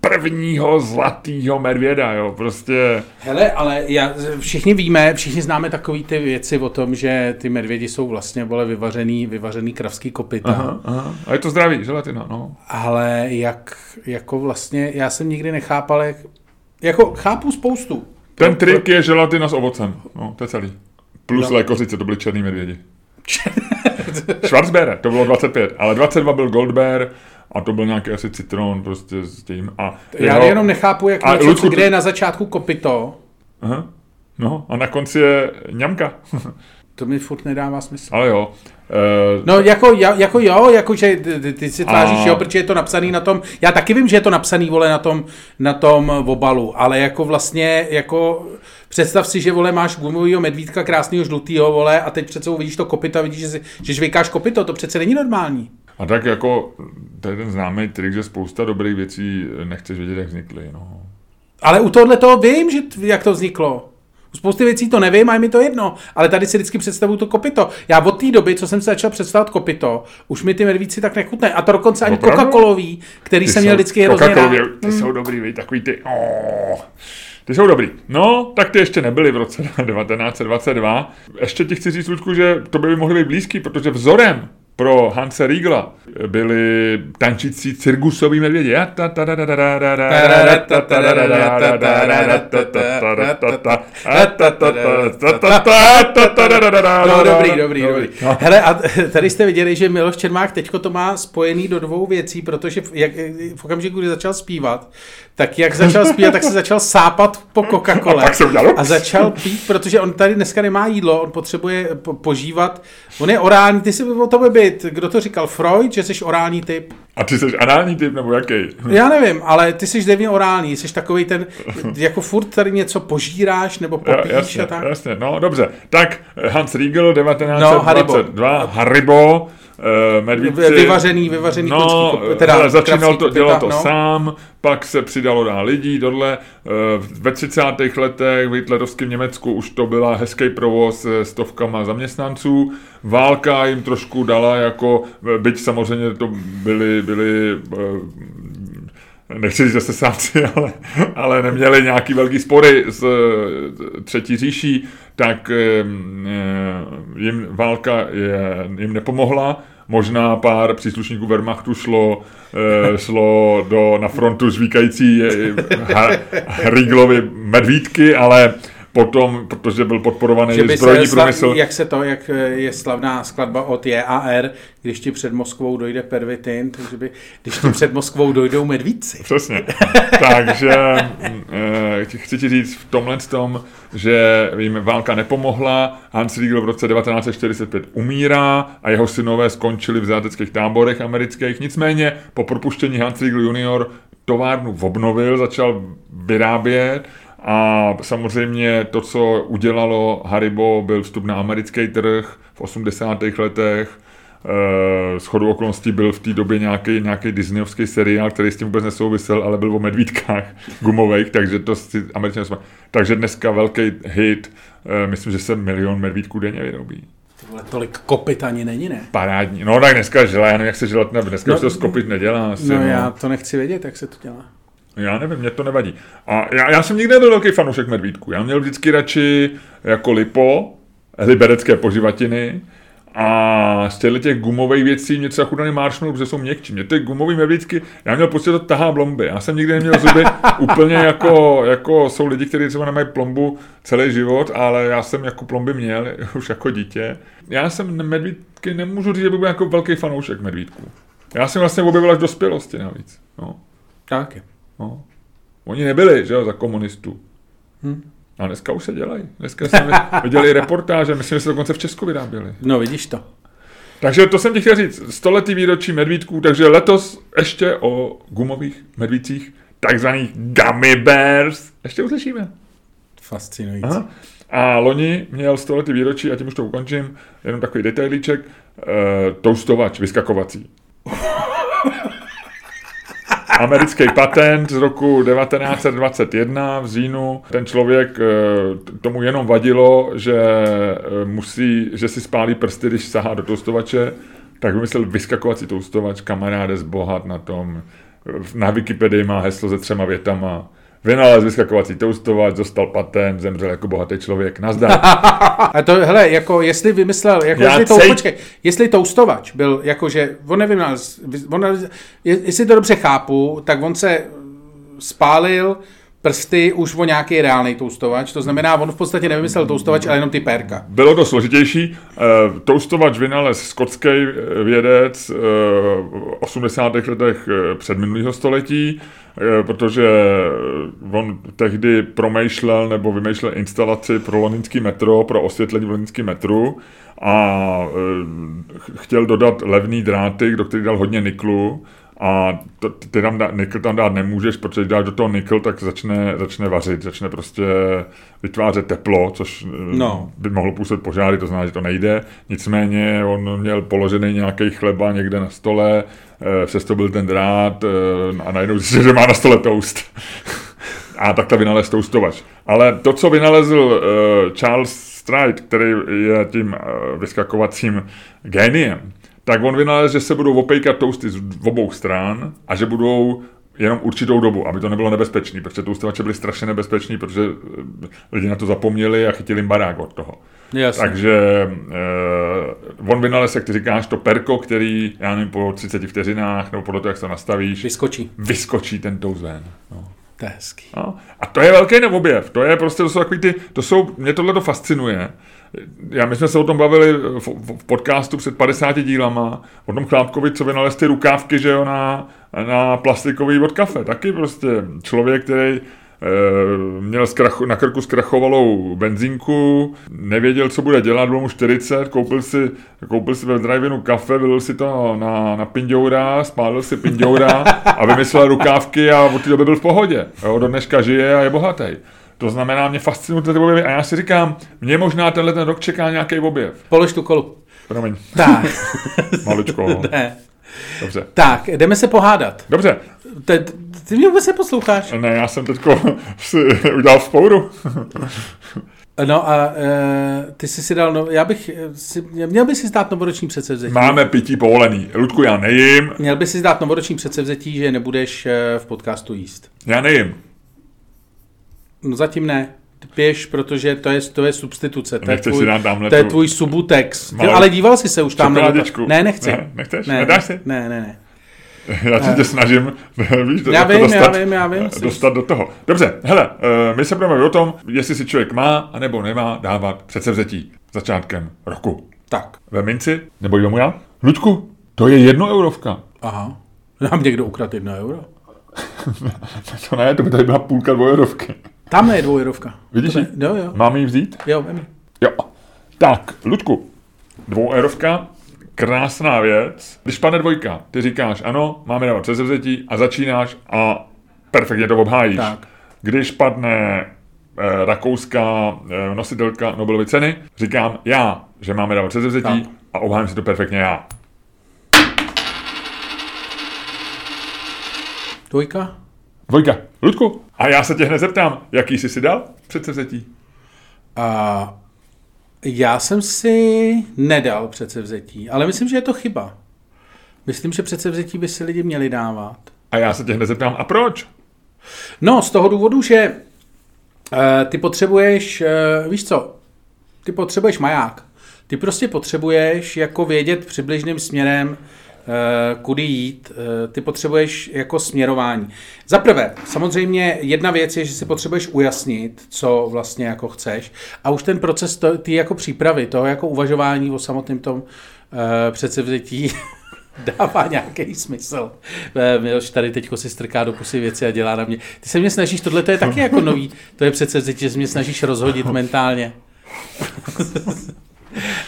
prvního zlatého medvěda, jo, prostě. Hele, ale já, všichni víme, všichni známe takové ty věci o tom, že ty medvědi jsou vlastně, vole, vyvařený, vyvařený kravský kopyta. Aha, aha. A je to zdravý, želatina, no. Ale jak, jako vlastně, já jsem nikdy nechápal, jak, jako chápu spoustu. Ten trik je želatina s ovocem, no, to je celý. Plus no. lékořice, to byly černý medvědi. <laughs> Schwarzbeere, to bylo 25, ale 22 byl Goldbear a to byl nějaký asi citron prostě s tím. A Já jeho... jenom nechápu, jak a něco, Lucku... kde je na začátku kopito. Aha. No a na konci je ňamka. <laughs> to mi furt nedává smysl. Ale jo. Uh, no jako, jako jo, jako že ty, ty si tváříš, a... jo, protože je to napsaný na tom, já taky vím, že je to napsaný, vole, na tom, na tom obalu, ale jako vlastně, jako Představ si, že vole máš gumovýho medvídka krásného žlutýho, vole, a teď přece vidíš to kopito a vidíš, že, si, že žvejkáš kopito, to přece není normální. A tak jako, to je ten známý trik, že spousta dobrých věcí nechceš vědět, jak vznikly. No. Ale u tohle toho vím, že, jak to vzniklo. U spousty věcí to nevím a je mi to jedno, ale tady si vždycky představuju to kopito. Já od té doby, co jsem se začal představovat kopito, už mi ty medvíci tak nechutné. A to dokonce ani Coca-Colový, který ty jsem měl vždycky hrozně rád. Ty jsou dobrý, takový ty... Oh. Ty jsou dobrý. No, tak ty ještě nebyly v roce <laughs> 1922. Ještě ti chci říct, Ludku, že to by mohly být blízký, protože vzorem pro Hanse Riegla byli tančící cirkusový medvědi. No, dobrý, dobrý, dobrý. Hele, a tady jste viděli, že Miloš Čermák teďko to má spojený do dvou věcí, protože jak, v okamžiku, kdy začal zpívat, tak jak začal zpívat, tak se začal sápat po Coca-Cole. A, a začal pít, protože on tady dneska nemá jídlo, on potřebuje po, požívat. On je orální, ty si o tobě byt. Kdo to říkal? Freud, že jsi orální typ? A ty jsi anální typ nebo jaký? Já nevím, ale ty jsi devně orální, jsi takový ten, jako furt tady něco požíráš nebo popíš jasně, a tak. Jasně, no dobře. Tak Hans Riegel 1922, no, Haribo. Haribo uh, medvídci. Vyvařený, vyvařený no, kucku, teda hele, začínal to, dělat to no. sám, pak se přidalo dál lidí, tohle uh, ve 30. letech v hitlerovském Německu už to byla hezký provoz s stovkama zaměstnanců, válka jim trošku dala jako, byť samozřejmě to byly, byly uh, nechci říct zase sáci, ale, ale neměli nějaký velký spory s třetí říší, tak jim válka je, jim nepomohla. Možná pár příslušníků Wehrmachtu šlo, šlo do, na frontu žvíkající Riglovi medvídky, ale potom, protože byl podporovaný zbrojní průmysl. Jak se to, jak je slavná skladba od JAR, když ti před Moskvou dojde pervitin, takže by, když ti před Moskvou dojdou medvíci. Přesně. takže eh, chci ti říct v tomhle tom, že jim válka nepomohla, Hans Riegel v roce 1945 umírá a jeho synové skončili v záteckých táborech amerických. Nicméně po propuštění Hans Riegel junior továrnu obnovil, začal vyrábět a samozřejmě to, co udělalo Haribo, byl vstup na americký trh v 80. letech. E, s chodou okolností byl v té době nějaký, nějaký Disneyovský seriál, který s tím vůbec nesouvisel, ale byl o medvídkách <laughs> gumových, takže to si američané Takže dneska velký hit, e, myslím, že se milion medvídků denně vyrobí. Tohle tolik kopit ani není, ne? Parádní. No tak dneska žele, já nevím, jak se želat ne, dneska no, už to z kopit nedělá. Asi, no, no, já to nechci vědět, jak se to dělá. Já nevím, mě to nevadí. A já, já jsem nikdy nebyl velký fanoušek medvídku. Já měl vždycky radši jako lipo, liberecké poživatiny, a z těchto těch gumových věcí mě třeba chudaný marshmallow, protože jsou měkčí. Mě ty gumový medvídky, já měl že to tahá blomby. Já jsem nikdy neměl zuby <laughs> úplně jako, jako jsou lidi, kteří třeba nemají plombu celý život, ale já jsem jako plomby měl <laughs> už jako dítě. Já jsem medvídky, nemůžu říct, že bych byl jako velký fanoušek medvídků. Já jsem vlastně objevil až dospělosti navíc. No. Tak. No. Oni nebyli, že jo, za komunistů. Hm. A dneska už se dělají. Dneska jsme <laughs> viděli reportáže, myslím, že se dokonce v Česku vyráběli. No, vidíš to. Takže to jsem ti chtěl říct, stoletý výročí medvídků, takže letos ještě o gumových medvídcích, takzvaných gummy bears, ještě uslyšíme. Fascinující. Aha. A loni měl stoletý výročí, a tím už to ukončím, jenom takový detailíček, uh, toustovač vyskakovací. <laughs> americký patent z roku 1921 v říjnu. Ten člověk eh, tomu jenom vadilo, že eh, musí, že si spálí prsty, když sahá do toustovače, tak vymyslel vyskakovací toustovač, kamaráde zbohat na tom. Na Wikipedii má heslo se třema větama Vynalez vyskakovací toustovač, dostal patent, zemřel jako bohatý člověk. Nazdar. <laughs> A to, hele, jako jestli vymyslel, jako Já jestli, tou, cej... počkej, jestli toustovač byl, jakože, on nevynalez, on, jestli to dobře chápu, tak on se spálil prsty už o nějaký reálný toustovač, to znamená, on v podstatě nevymyslel toustovač, ale jenom ty pérka. Bylo to složitější. Uh, toustovač vynalez skotský eh, vědec uh, v 80. letech před minulého století, protože on tehdy promýšlel nebo vymýšlel instalaci pro londýnský metro, pro osvětlení v londýnský metru a chtěl dodat levný dráty, do kterých dal hodně niklu a to, ty tam dá, nikl tam dát nemůžeš, protože když dáš do toho nikl, tak začne, začne vařit, začne prostě vytvářet teplo, což eh, no. by mohlo působit požáry, to znamená, že to nejde. Nicméně on měl položený nějaký chleba někde na stole, eh, přesto byl ten drát eh, a najednou zjistil, že má na stole toast. <laughs> a tak ta vynalez toustovač. Ale to, co vynalezl Charles Stride, který je tím vyskakovacím géniem, tak on vynalez, že se budou opejkat toasty z obou stran a že budou jenom určitou dobu, aby to nebylo nebezpečný, protože toustovače byly strašně nebezpečný, protože eh, lidi na to zapomněli a chytili jim barák od toho. Jasně. Takže eh, on vynalez, jak ty říkáš, to perko, který, já nevím, po 30 vteřinách, nebo podle toho, jak se nastavíš, vyskočí, vyskočí ten toast ven. No. To je hezký. No. A to je velký neobjev. To je prostě, to jsou takový ty, to jsou, mě tohle to fascinuje. Já, my jsme se o tom bavili v, v, podcastu před 50 dílama, o tom Chlápkovi, co vynalez ty rukávky, že jo, na, na plastikový od kafe. Taky prostě člověk, který měl zkrach, na krku zkrachovalou benzínku, nevěděl, co bude dělat, bylo mu 40, koupil si, koupil si ve drive kafe, vylil si to na, na pindoura, spálil si pindoura a vymyslel rukávky a od té doby byl v pohodě. Jo, do dneška žije a je bohatý. To znamená, mě fascinují ty objevy a já si říkám, mě možná tenhle ten rok čeká nějaký objev. Polož tu kolu. Promiň. Tak. Maličko. <laughs> Ne. Dobře. Tak, jdeme se pohádat. Dobře. Te, ty mě vůbec neposloucháš. Ne, já jsem teď si udělal spouru. No a e, ty jsi si dal, no, já bych si, měl by si zdát novoroční předsevzetí. Máme pití povolený. Ludku, já nejím. Měl by si zdát novoroční předsevzetí, že nebudeš e, v podcastu jíst. Já nejím. No zatím ne pěš, protože to je, to je substituce. To je, tvůj, si dát to je tvůj subutex. Malou... Ale díval jsi se už tam. Ne, nechci. Ne, nechceš? Ne, Nedáš si? Ne, ne, ne. <laughs> Já ti tě snažím, <laughs> víš, já vím, dostat, já vím, já vím, dostat do toho. Dobře, hele, my se budeme o tom, jestli si člověk má anebo nemá dávat předsevzetí začátkem roku. Tak. Ve minci, nebo jdeme já? Ludku, to je jedno eurovka. Aha. Nám někdo ukradl jedno euro? <laughs> to ne, to by tady byla půlka dvojerovky. Tam je dvojerovka. Vidíš ji? Jo, jo. Mám ji vzít? Jo, vím. Jo. Tak, Ludku, dvoueurovka, krásná věc. Když padne dvojka, ty říkáš ano, máme dávat přesevzetí a začínáš a perfektně to obhájíš. Tak. Když padne eh, rakouská eh, nositelka Nobelovy ceny, říkám já, že máme dávat přesevzetí a obhájím si to perfektně já. Dvojka? Dvojka. Ludku, a já se tě hned zeptám, jaký jsi si dal předsevzetí? A já jsem si nedal předsevzetí, ale myslím, že je to chyba. Myslím, že předsevzetí by si lidi měli dávat. A já se tě hned zeptám, a proč? No, z toho důvodu, že uh, ty potřebuješ, uh, víš co, ty potřebuješ maják. Ty prostě potřebuješ jako vědět přibližným směrem, kudy jít, eh, ty potřebuješ jako směrování. Za prvé, samozřejmě jedna věc je, že si potřebuješ ujasnit, co vlastně jako chceš a už ten proces to, ty jako přípravy, toho jako uvažování o samotném tom uh, předsevzetí <laughs> dává nějaký smysl. Miloš tady teď si strká do pusy věci a dělá na mě. Ty se mě snažíš, tohle to je taky jako nový, to je přece, že se mě snažíš rozhodit <laughs> mentálně. <laughs>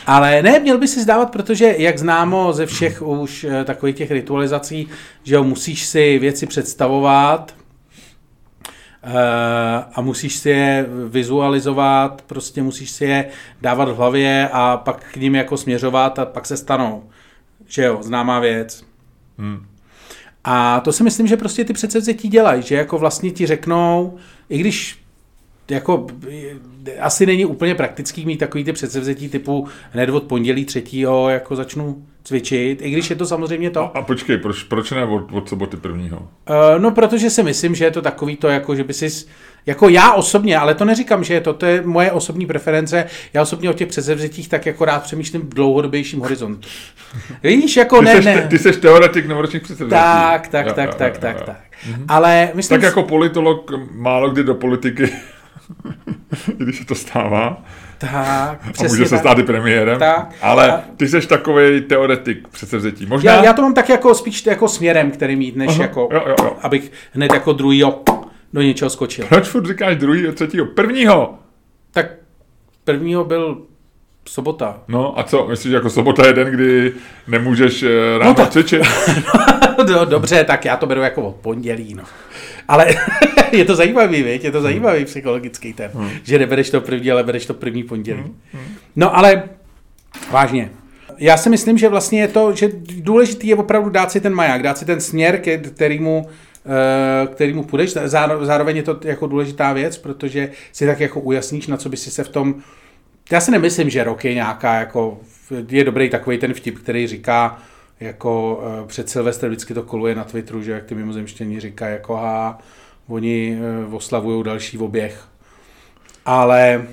Ale ne, měl by si zdávat, protože jak známo ze všech už eh, takových těch ritualizací, že jo, musíš si věci představovat, eh, a musíš si je vizualizovat, prostě musíš si je dávat v hlavě a pak k ním jako směřovat a pak se stanou. Že jo, známá věc. Hmm. A to si myslím, že prostě ty předsevzetí dělají, že jako vlastně ti řeknou, i když jako asi není úplně praktický mít takový ty předsevzetí typu hned od pondělí třetího jako začnu cvičit, i když je to samozřejmě to. A, a počkej, proč, proč ne od, od soboty prvního? Uh, no, protože si myslím, že je to takový to, jako že by si, jako já osobně, ale to neříkám, že je to, to je moje osobní preference, já osobně o těch předsevzetích tak jako rád přemýšlím v dlouhodobějším horizontu. <laughs> Víš, jako ty ne, seš, ne. Ty jsi teoretik novoročních předsevzetí. Tak, tak, jo, tak, jo, tak, jo, tak, jo. tak. Mhm. Ale myslím... Tak jako politolog málo kdy do politiky <laughs> když se to stává. Tak, a může se stát i premiérem. Tak, ale a... ty jsi takový teoretik předsevzetí. Možná... Já, já, to mám tak jako spíš jako směrem, který mít, než uh-huh. jako, jo, jo, jo. abych hned jako druhý do něčeho skočil. Proč furt říkáš druhý a třetího? Prvního! Tak prvního byl sobota. No a co, myslíš, jako sobota je den, kdy nemůžeš eh, ráno no tak... cvičit? <laughs> no, dobře, tak já to beru jako od pondělí, no. Ale <laughs> je to zajímavý, viď? je to zajímavý psychologický ten, hmm. že nebereš to první, ale bereš to první pondělí. Hmm. hmm. No ale vážně, já si myslím, že vlastně je to, že důležitý je opravdu dát si ten maják, dát si ten směr, kterýmu eh, kterýmu půjdeš. Zároveň je to jako důležitá věc, protože si tak jako ujasníš, na co by si se v tom... Já si nemyslím, že rok je nějaká jako... Je dobrý takový ten vtip, který říká, jako uh, před Silvestrem vždycky to koluje na Twitteru, že jak ty mimozemštění říkají, jako ha, oni uh, oslavují další oběh. Ale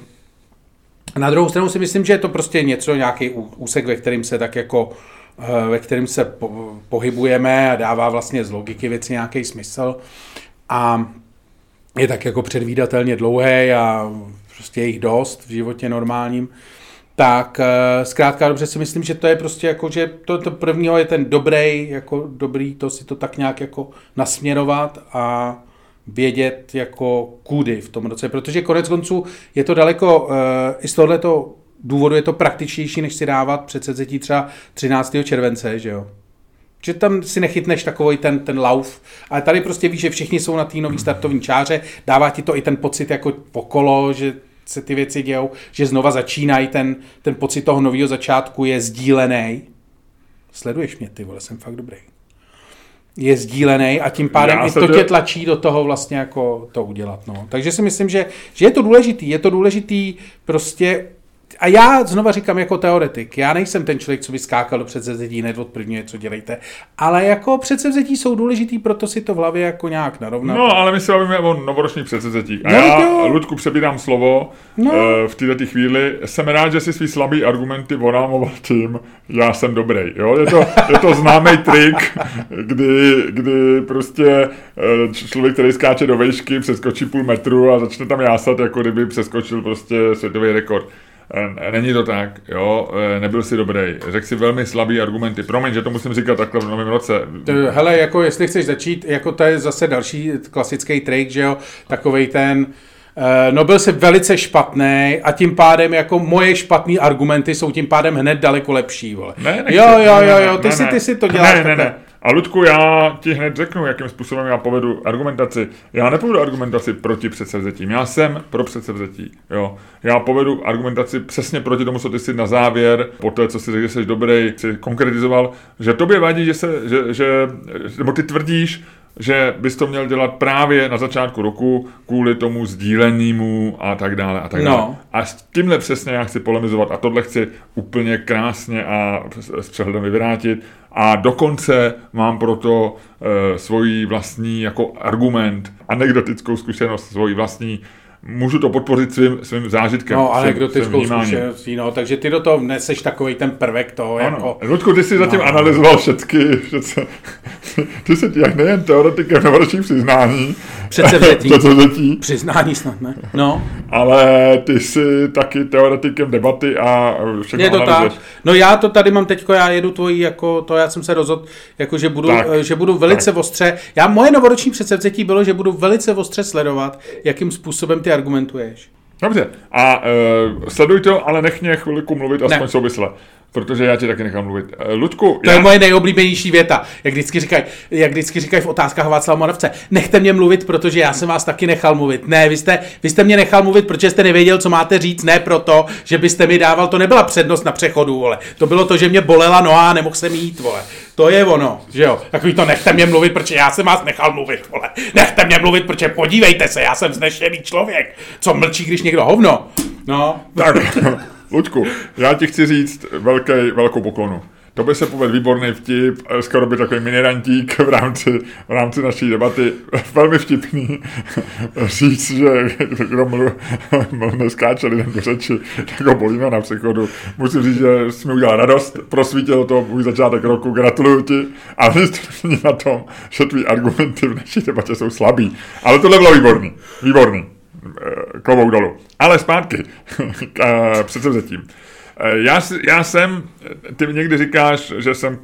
na druhou stranu si myslím, že je to prostě něco, nějaký úsek, ve kterým se tak jako uh, ve kterým se po, pohybujeme a dává vlastně z logiky věci nějaký smysl. A je tak jako předvídatelně dlouhý a prostě jich dost v životě normálním tak eh, zkrátka dobře si myslím, že to je prostě jako, že to, to prvního je ten dobrý, jako dobrý, to si to tak nějak jako nasměrovat a vědět jako kudy v tom roce, protože konec konců je to daleko, eh, i z tohoto důvodu je to praktičtější, než si dávat předsedzetí třeba 13. července, že jo. Že tam si nechytneš takový ten, ten lauf, ale tady prostě víš, že všichni jsou na té nový startovní čáře, dává ti to i ten pocit jako pokolo, že se ty věci dějou, že znova začínají, ten, ten pocit toho nového začátku je sdílený. Sleduješ mě, ty vole, jsem fakt dobrý. Je sdílený a tím pádem Já i to tě tlačí do toho vlastně jako to udělat. No. Takže si myslím, že, že je to důležitý. Je to důležitý prostě a já znova říkám jako teoretik, já nejsem ten člověk, co by skákal do předsevzetí hned od prvního, co dělejte, ale jako předsevzetí jsou důležitý, proto si to v hlavě jako nějak narovnat. No, ale my se bavíme o novoročních předsevzetích. A no, já, to... Ludku, přebírám slovo no. uh, v této chvíli. Jsem rád, že si svý slabý argumenty vorámoval tím, já jsem dobrý. Jo? Je, to, je to známý trik, kdy, kdy prostě uh, člověk, který skáče do vejšky, přeskočí půl metru a začne tam jásat, jako kdyby přeskočil prostě světový rekord. Eh, není to tak, jo, eh, nebyl si dobrý. Řekl si velmi slabý argumenty. Promiň, že to musím říkat takhle v novém roce. Hele, jako jestli chceš začít, jako to je zase další klasický trik, že jo, takovej ten, eh, No byl si velice špatný a tím pádem jako moje špatné argumenty jsou tím pádem hned daleko lepší, vole. Ne, nechci, jo, jo, jo, jo, ty, ne, si, ty si to děláš. Ne, ne, ne. A Ludku, já ti hned řeknu, jakým způsobem já povedu argumentaci. Já nepovedu argumentaci proti předsevzetím. Já jsem pro předsevzetí. Jo. Já povedu argumentaci přesně proti tomu, co ty si na závěr, po té, co si řekl, že jsi dobrý, si konkretizoval, že tobě vadí, že se, že, že, nebo ty tvrdíš, že bys to měl dělat právě na začátku roku kvůli tomu sdílenému a tak dále a tak dále. No. A s tímhle přesně já chci polemizovat a tohle chci úplně krásně a s přehledem vyvrátit a dokonce mám proto e, svoji vlastní jako argument, anekdotickou zkušenost, svoji vlastní můžu to podpořit svým, svým zážitkem. No, anekdotickou zkušeností, no, takže ty do toho vneseš takový ten prvek toho, ano. jako... Ludku, ty jsi zatím no. analyzoval všechny, všechny, ty jsi jak nejen teoretikem novoročních přiznání, předsevzetí, předsevzetí, přiznání snad, ne? No. Ale ty jsi taky teoretikem debaty a všechno Je to tak. No já to tady mám teďko, já jedu tvojí, jako to já jsem se rozhodl, jako že budu, tak, že budu velice tak. ostře, já moje novoroční předsevzetí bylo, že budu velice ostře sledovat, jakým způsobem ty argumentuješ. Dobře, a uh, sleduj to, ale nech mě chvilku mluvit aspoň ne. souvisle protože já tě taky nechám mluvit. Uh, Ludku, to já... je moje nejoblíbenější věta, jak vždycky říkají, jak vždycky říkají v otázkách Václava Moravce. Nechte mě mluvit, protože já jsem vás taky nechal mluvit. Ne, vy jste, vy jste mě nechal mluvit, protože jste nevěděl, co máte říct, ne proto, že byste mi dával, to nebyla přednost na přechodu, vole. To bylo to, že mě bolela noha a nemohl jsem jít, vole. To je ono, že jo. Takový to nechte mě mluvit, protože já jsem vás nechal mluvit, vole. Nechte mě mluvit, protože podívejte se, já jsem znešený člověk. Co mlčí, když někdo hovno? No. Tak, <laughs> Luďku, já ti chci říct velký, velkou poklonu. To by se povedl výborný vtip, skoro by takový minirantík v rámci, v rámci naší debaty. <laughs> Velmi vtipný <laughs> říct, že kdo mluv, <laughs> neskáče lidem do řeči, tak ho bolíme na přechodu. Musím říct, že jsi mi udělal radost, prosvítil to můj začátek roku, gratuluju ti. A není na tom, že tvý argumenty v naší debatě jsou slabý. Ale tohle bylo výborný. Výborný. Eh, klobouk dolů. Ale zpátky k eh, předsevzetím. Eh, já, já jsem, ty někdy říkáš, že jsem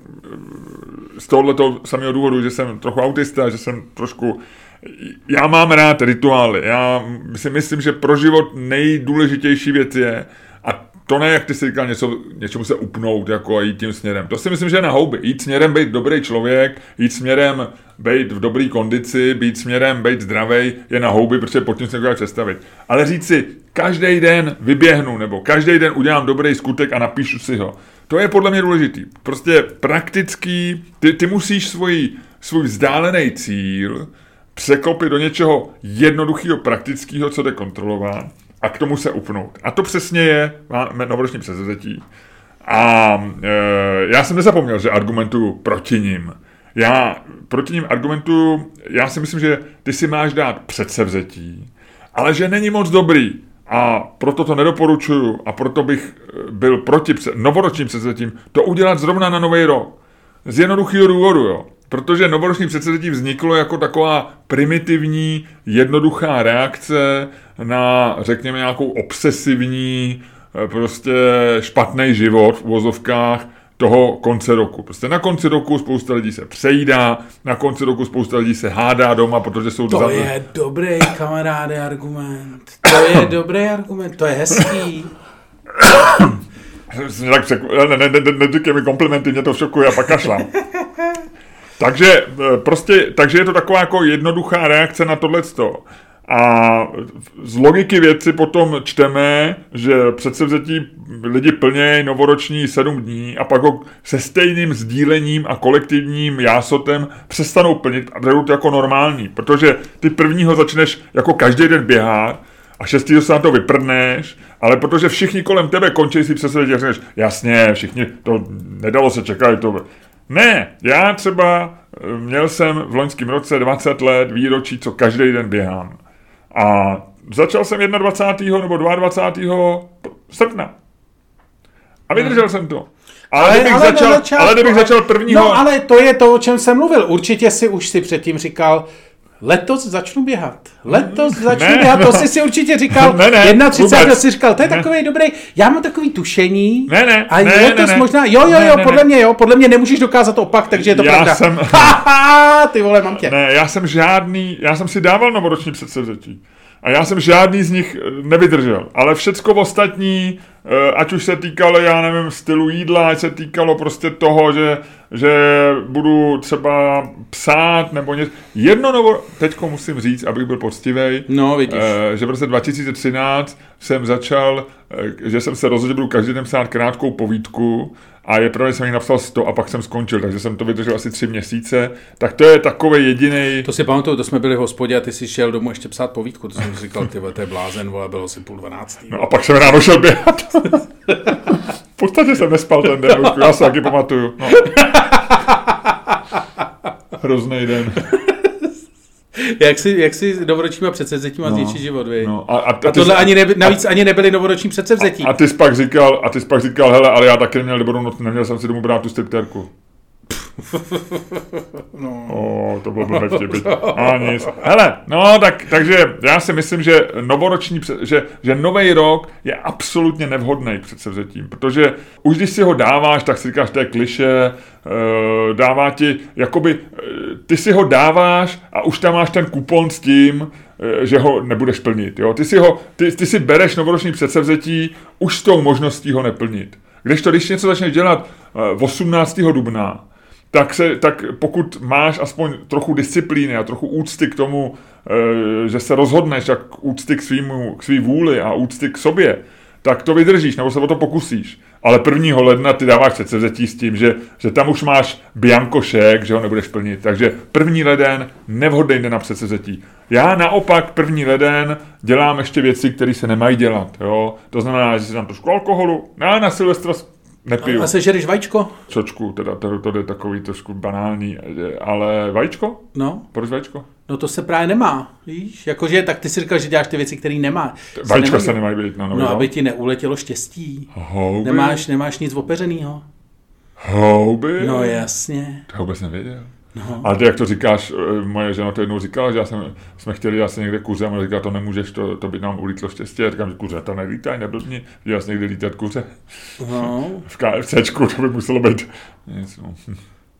z tohoto samého důvodu, že jsem trochu autista, že jsem trošku já mám rád rituály. Já si myslím, že pro život nejdůležitější věc je, to ne, jak ty jsi říkal, něco, něčemu se upnout jako a jít tím směrem. To si myslím, že je na houby. Jít směrem být dobrý člověk, jít směrem být v dobré kondici, být směrem být zdravý, je na houby, protože pod tím se nedokáže představit. Ale říct si, každý den vyběhnu, nebo každý den udělám dobrý skutek a napíšu si ho. To je podle mě důležitý. Prostě praktický, ty, ty musíš svůj, svůj vzdálený cíl překlopit do něčeho jednoduchého, praktického, co jde kontrolovat a k tomu se upnout. A to přesně je novoroční přezetí. A e, já jsem nezapomněl, že argumentuju proti ním. Já proti ním argumentuju, já si myslím, že ty si máš dát předsevzetí, ale že není moc dobrý. A proto to nedoporučuju a proto bych e, byl proti novoročním předsevzetím to udělat zrovna na nový rok. Z jednoduchého důvodu, jo. Protože novoroční předsedetí vzniklo jako taková primitivní, jednoduchá reakce na, řekněme, nějakou obsesivní, eh, prostě špatný život v uvozovkách toho konce roku. Prostě na konci roku spousta lidí se přejídá, na konci roku spousta lidí se hádá doma, protože jsou... To za... je dobrý, kamaráde, argument. To je dobrý argument, to je hezký. tak přek... ne, ne, ne, ne, mi komplimenty, mě to šoku, já pak kašlám. <laughs> Takže e, prostě, takže je to taková jako jednoduchá reakce na tohleto. A z logiky věci potom čteme, že předsevzetí lidi plnějí novoroční sedm dní a pak ho se stejným sdílením a kolektivním jásotem přestanou plnit a berou to jako normální, protože ty prvního začneš jako každý den běhat a šestýho se na to vyprdneš, ale protože všichni kolem tebe končí si přesvědčit, řekneš, jasně, všichni, to nedalo se čekat, to... Ne, já třeba eh, měl jsem v loňském roce 20 let výročí, co každý den běhám. A začal jsem 21. nebo 22. srpna. A vydržel hmm. jsem to. Ale, ale, kdybych, ale, začal, začátku, ale kdybych začal prvního... No ale to je to, o čem jsem mluvil. Určitě si už si předtím říkal, letos začnu běhat. Letos začnu ne, běhat, to jsi si určitě říkal. Ne, ne, 31. si říkal, to je ne. takový dobrý, já mám takový tušení. Ne, ne, a ne, letos ne, možná, jo, jo, jo, ne, podle ne. mě, jo, podle mě nemůžeš dokázat opak, takže je to já pravda. Jsem, <laughs> ty vole, mám tě. Ne, já jsem žádný, já jsem si dával novoroční předsevzetí. A já jsem žádný z nich eh, nevydržel. Ale všecko ostatní, ať už se týkalo, já nevím, stylu jídla, ať se týkalo prostě toho, že, že budu třeba psát nebo něco. Jedno novo, teďko musím říct, abych byl poctivý, no, vidíš. Eh, že v roce 2013 jsem začal, že jsem se rozhodl, že budu každý den psát krátkou povídku a je pravda, že jsem jich napsal 100 a pak jsem skončil, takže jsem to vydržel asi tři měsíce. Tak to je takový jediný. To si pamatuju, to jsme byli v hospodě a ty si šel domů ještě psát povídku, to jsem říkal, ty to je blázen, vole, bylo si půl dvanáctý. No a pak jsem ráno šel běhat. v podstatě jsem nespal ten den, já se taky pamatuju. No. <laughs> Hrozný den. Jak, si, jak si novoročníma předsevzetíma no, zničit život, vy? No, a, a, a, a tohle ani neby, navíc a, ani nebyly novoroční předsevzetí. A, a, ty jsi pak říkal, a ty jsi pak říkal, hele, ale já taky neměl dobrou noc, neměl jsem si domů brát tu stripterku. No. O, to bylo blbě vtipy. <laughs> A nic. Hele, no tak, takže já si myslím, že novoroční, že, že nový rok je absolutně nevhodný před sevzetím, protože už když si ho dáváš, tak si říkáš, to je kliše, uh, dává ti, jakoby, uh, ty si ho dáváš a už tam máš ten kupon s tím, uh, že ho nebudeš plnit. Jo? Ty, si ho, ty, ty si bereš novoroční předsevzetí už s tou možností ho neplnit. Když to, když něco začneš dělat 18. dubna, tak, se, tak pokud máš aspoň trochu disciplíny a trochu úcty k tomu, e, že se rozhodneš, jak úcty k, svýmu, k svý vůli a úcty k sobě, tak to vydržíš, nebo se o to pokusíš. Ale 1. ledna ty dáváš předsevzetí s tím, že, že tam už máš biankošek, že ho nebudeš plnit. Takže 1. leden, nevhodný den na předsevzetí. Já naopak 1. leden dělám ještě věci, které se nemají dělat. Jo? To znamená, že si tam trošku alkoholu, já na Silvestra Nepiju. A sežereš vajíčko? Čočku, teda to, to je takový trošku banální, ale vajíčko? No. Proč vajíčko? No to se právě nemá, víš? Jakože, tak ty si říkal, že děláš ty věci, které nemá. Vajíčka se nemají být na No, aby ti neuletělo štěstí. Houby. Nemáš, nemáš nic opeřenýho. Houby? No jasně. To vůbec nevěděl. No. Ale ty, jak to říkáš, eh, moje žena to jednou říkala, že já jsem, jsme chtěli asi někde kuře, a říká, to nemůžeš, to, to by nám ulítlo štěstí. Já říkám, že kuře to nelítají, neblbni, že já někde lítat kuře. No. v KFCčku to by muselo být nic, no.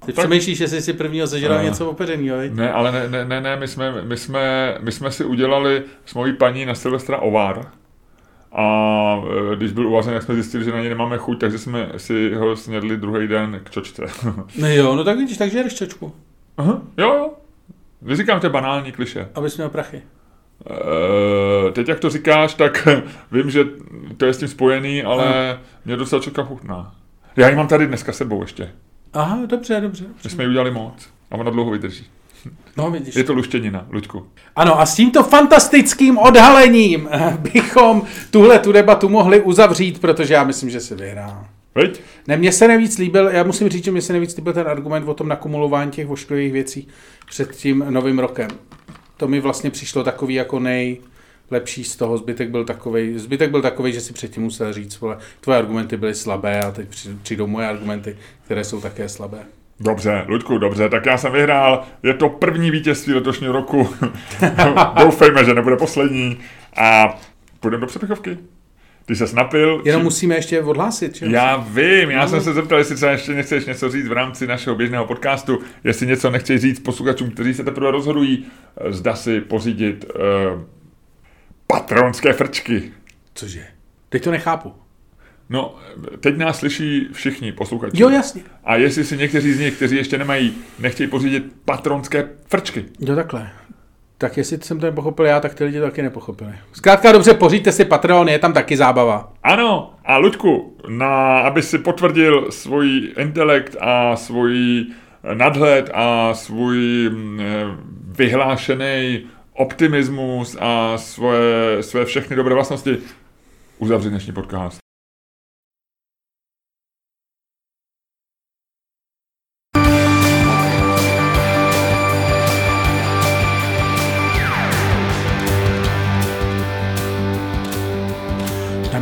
Ty tak, přemýšlíš, jestli si prvního sežral uh, něco opeřenýho, Ne, ale ne, ne, ne, my, jsme, my, jsme, my jsme si udělali s mojí paní na Silvestra ovar. A e, když byl uvařen, tak jsme zjistili, že na ně nemáme chuť, takže jsme si ho snědli druhý den k čočce. <laughs> no jo, no tak vidíš, takže jedeš čočku. Aha, jo, jo. Vyříkám to banální kliše. Abys měl prachy. Uh, teď, jak to říkáš, tak <laughs> vím, že to je s tím spojený, ale uh. mě docela čoka chutná. Já ji mám tady dneska sebou ještě. Aha, dobře, dobře. My jsme ji udělali moc a ona dlouho vydrží. No, vidíš. Je to luštěnina, Luďku. Ano, a s tímto fantastickým odhalením <laughs> bychom tuhle tu debatu mohli uzavřít, protože já myslím, že se vyhrá. Veď? Ne, mně se nejvíc líbil, já musím říct, že mně se nejvíc líbil ten argument o tom nakumulování těch vošklivých věcí před tím novým rokem. To mi vlastně přišlo takový jako nejlepší z toho, zbytek byl takový, zbytek byl takový, že si předtím musel říct, vole, tvoje argumenty byly slabé a teď přijdou moje argumenty, které jsou také slabé. Dobře, Ludku, dobře, tak já jsem vyhrál, je to první vítězství letošního roku, <laughs> doufejme, že nebude poslední a půjdeme do přepichovky. Ty se napil. Jenom či... musíme ještě odhlásit. Či? Já vím, já no. jsem se zeptal, jestli třeba ještě nechceš něco říct v rámci našeho běžného podcastu, jestli něco nechceš říct posluchačům, kteří se teprve rozhodují, eh, zda si pořídit uh, patronské frčky. Cože? Teď to nechápu. No, teď nás slyší všichni posluchači. Jo, jasně. A jestli si někteří z nich, kteří ještě nemají, nechtějí pořídit patronské frčky. Jo, takhle. Tak jestli jsem to nepochopil já, tak ty lidi to taky nepochopili. Zkrátka dobře, poříďte si Patreon, je tam taky zábava. Ano, a Luďku, na, aby si potvrdil svůj intelekt a svůj nadhled a svůj mm, eh, vyhlášený optimismus a svoje, svoje všechny dobré vlastnosti, uzavřít dnešní podcast.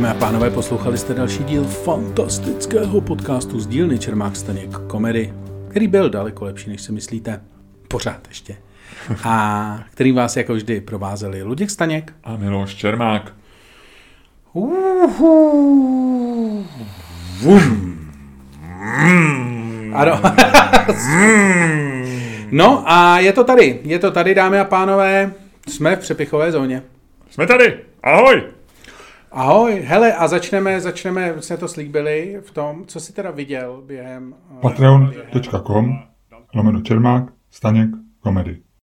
Dámy a pánové, poslouchali jste další díl fantastického podcastu z dílny Čermák Staněk komedy, který byl daleko lepší, než si myslíte. Pořád ještě. A kterým vás jako vždy provázeli Luděk Staněk a Miloš Čermák. Ano. <laughs> no a je to tady, je to tady, dámy a pánové, jsme v přepichové zóně. Jsme tady, ahoj! Ahoj, hele, a začneme, začneme, jsme to slíbili v tom, co jsi teda viděl během... Patreon.com lomeno Čermák, Staněk, komedy.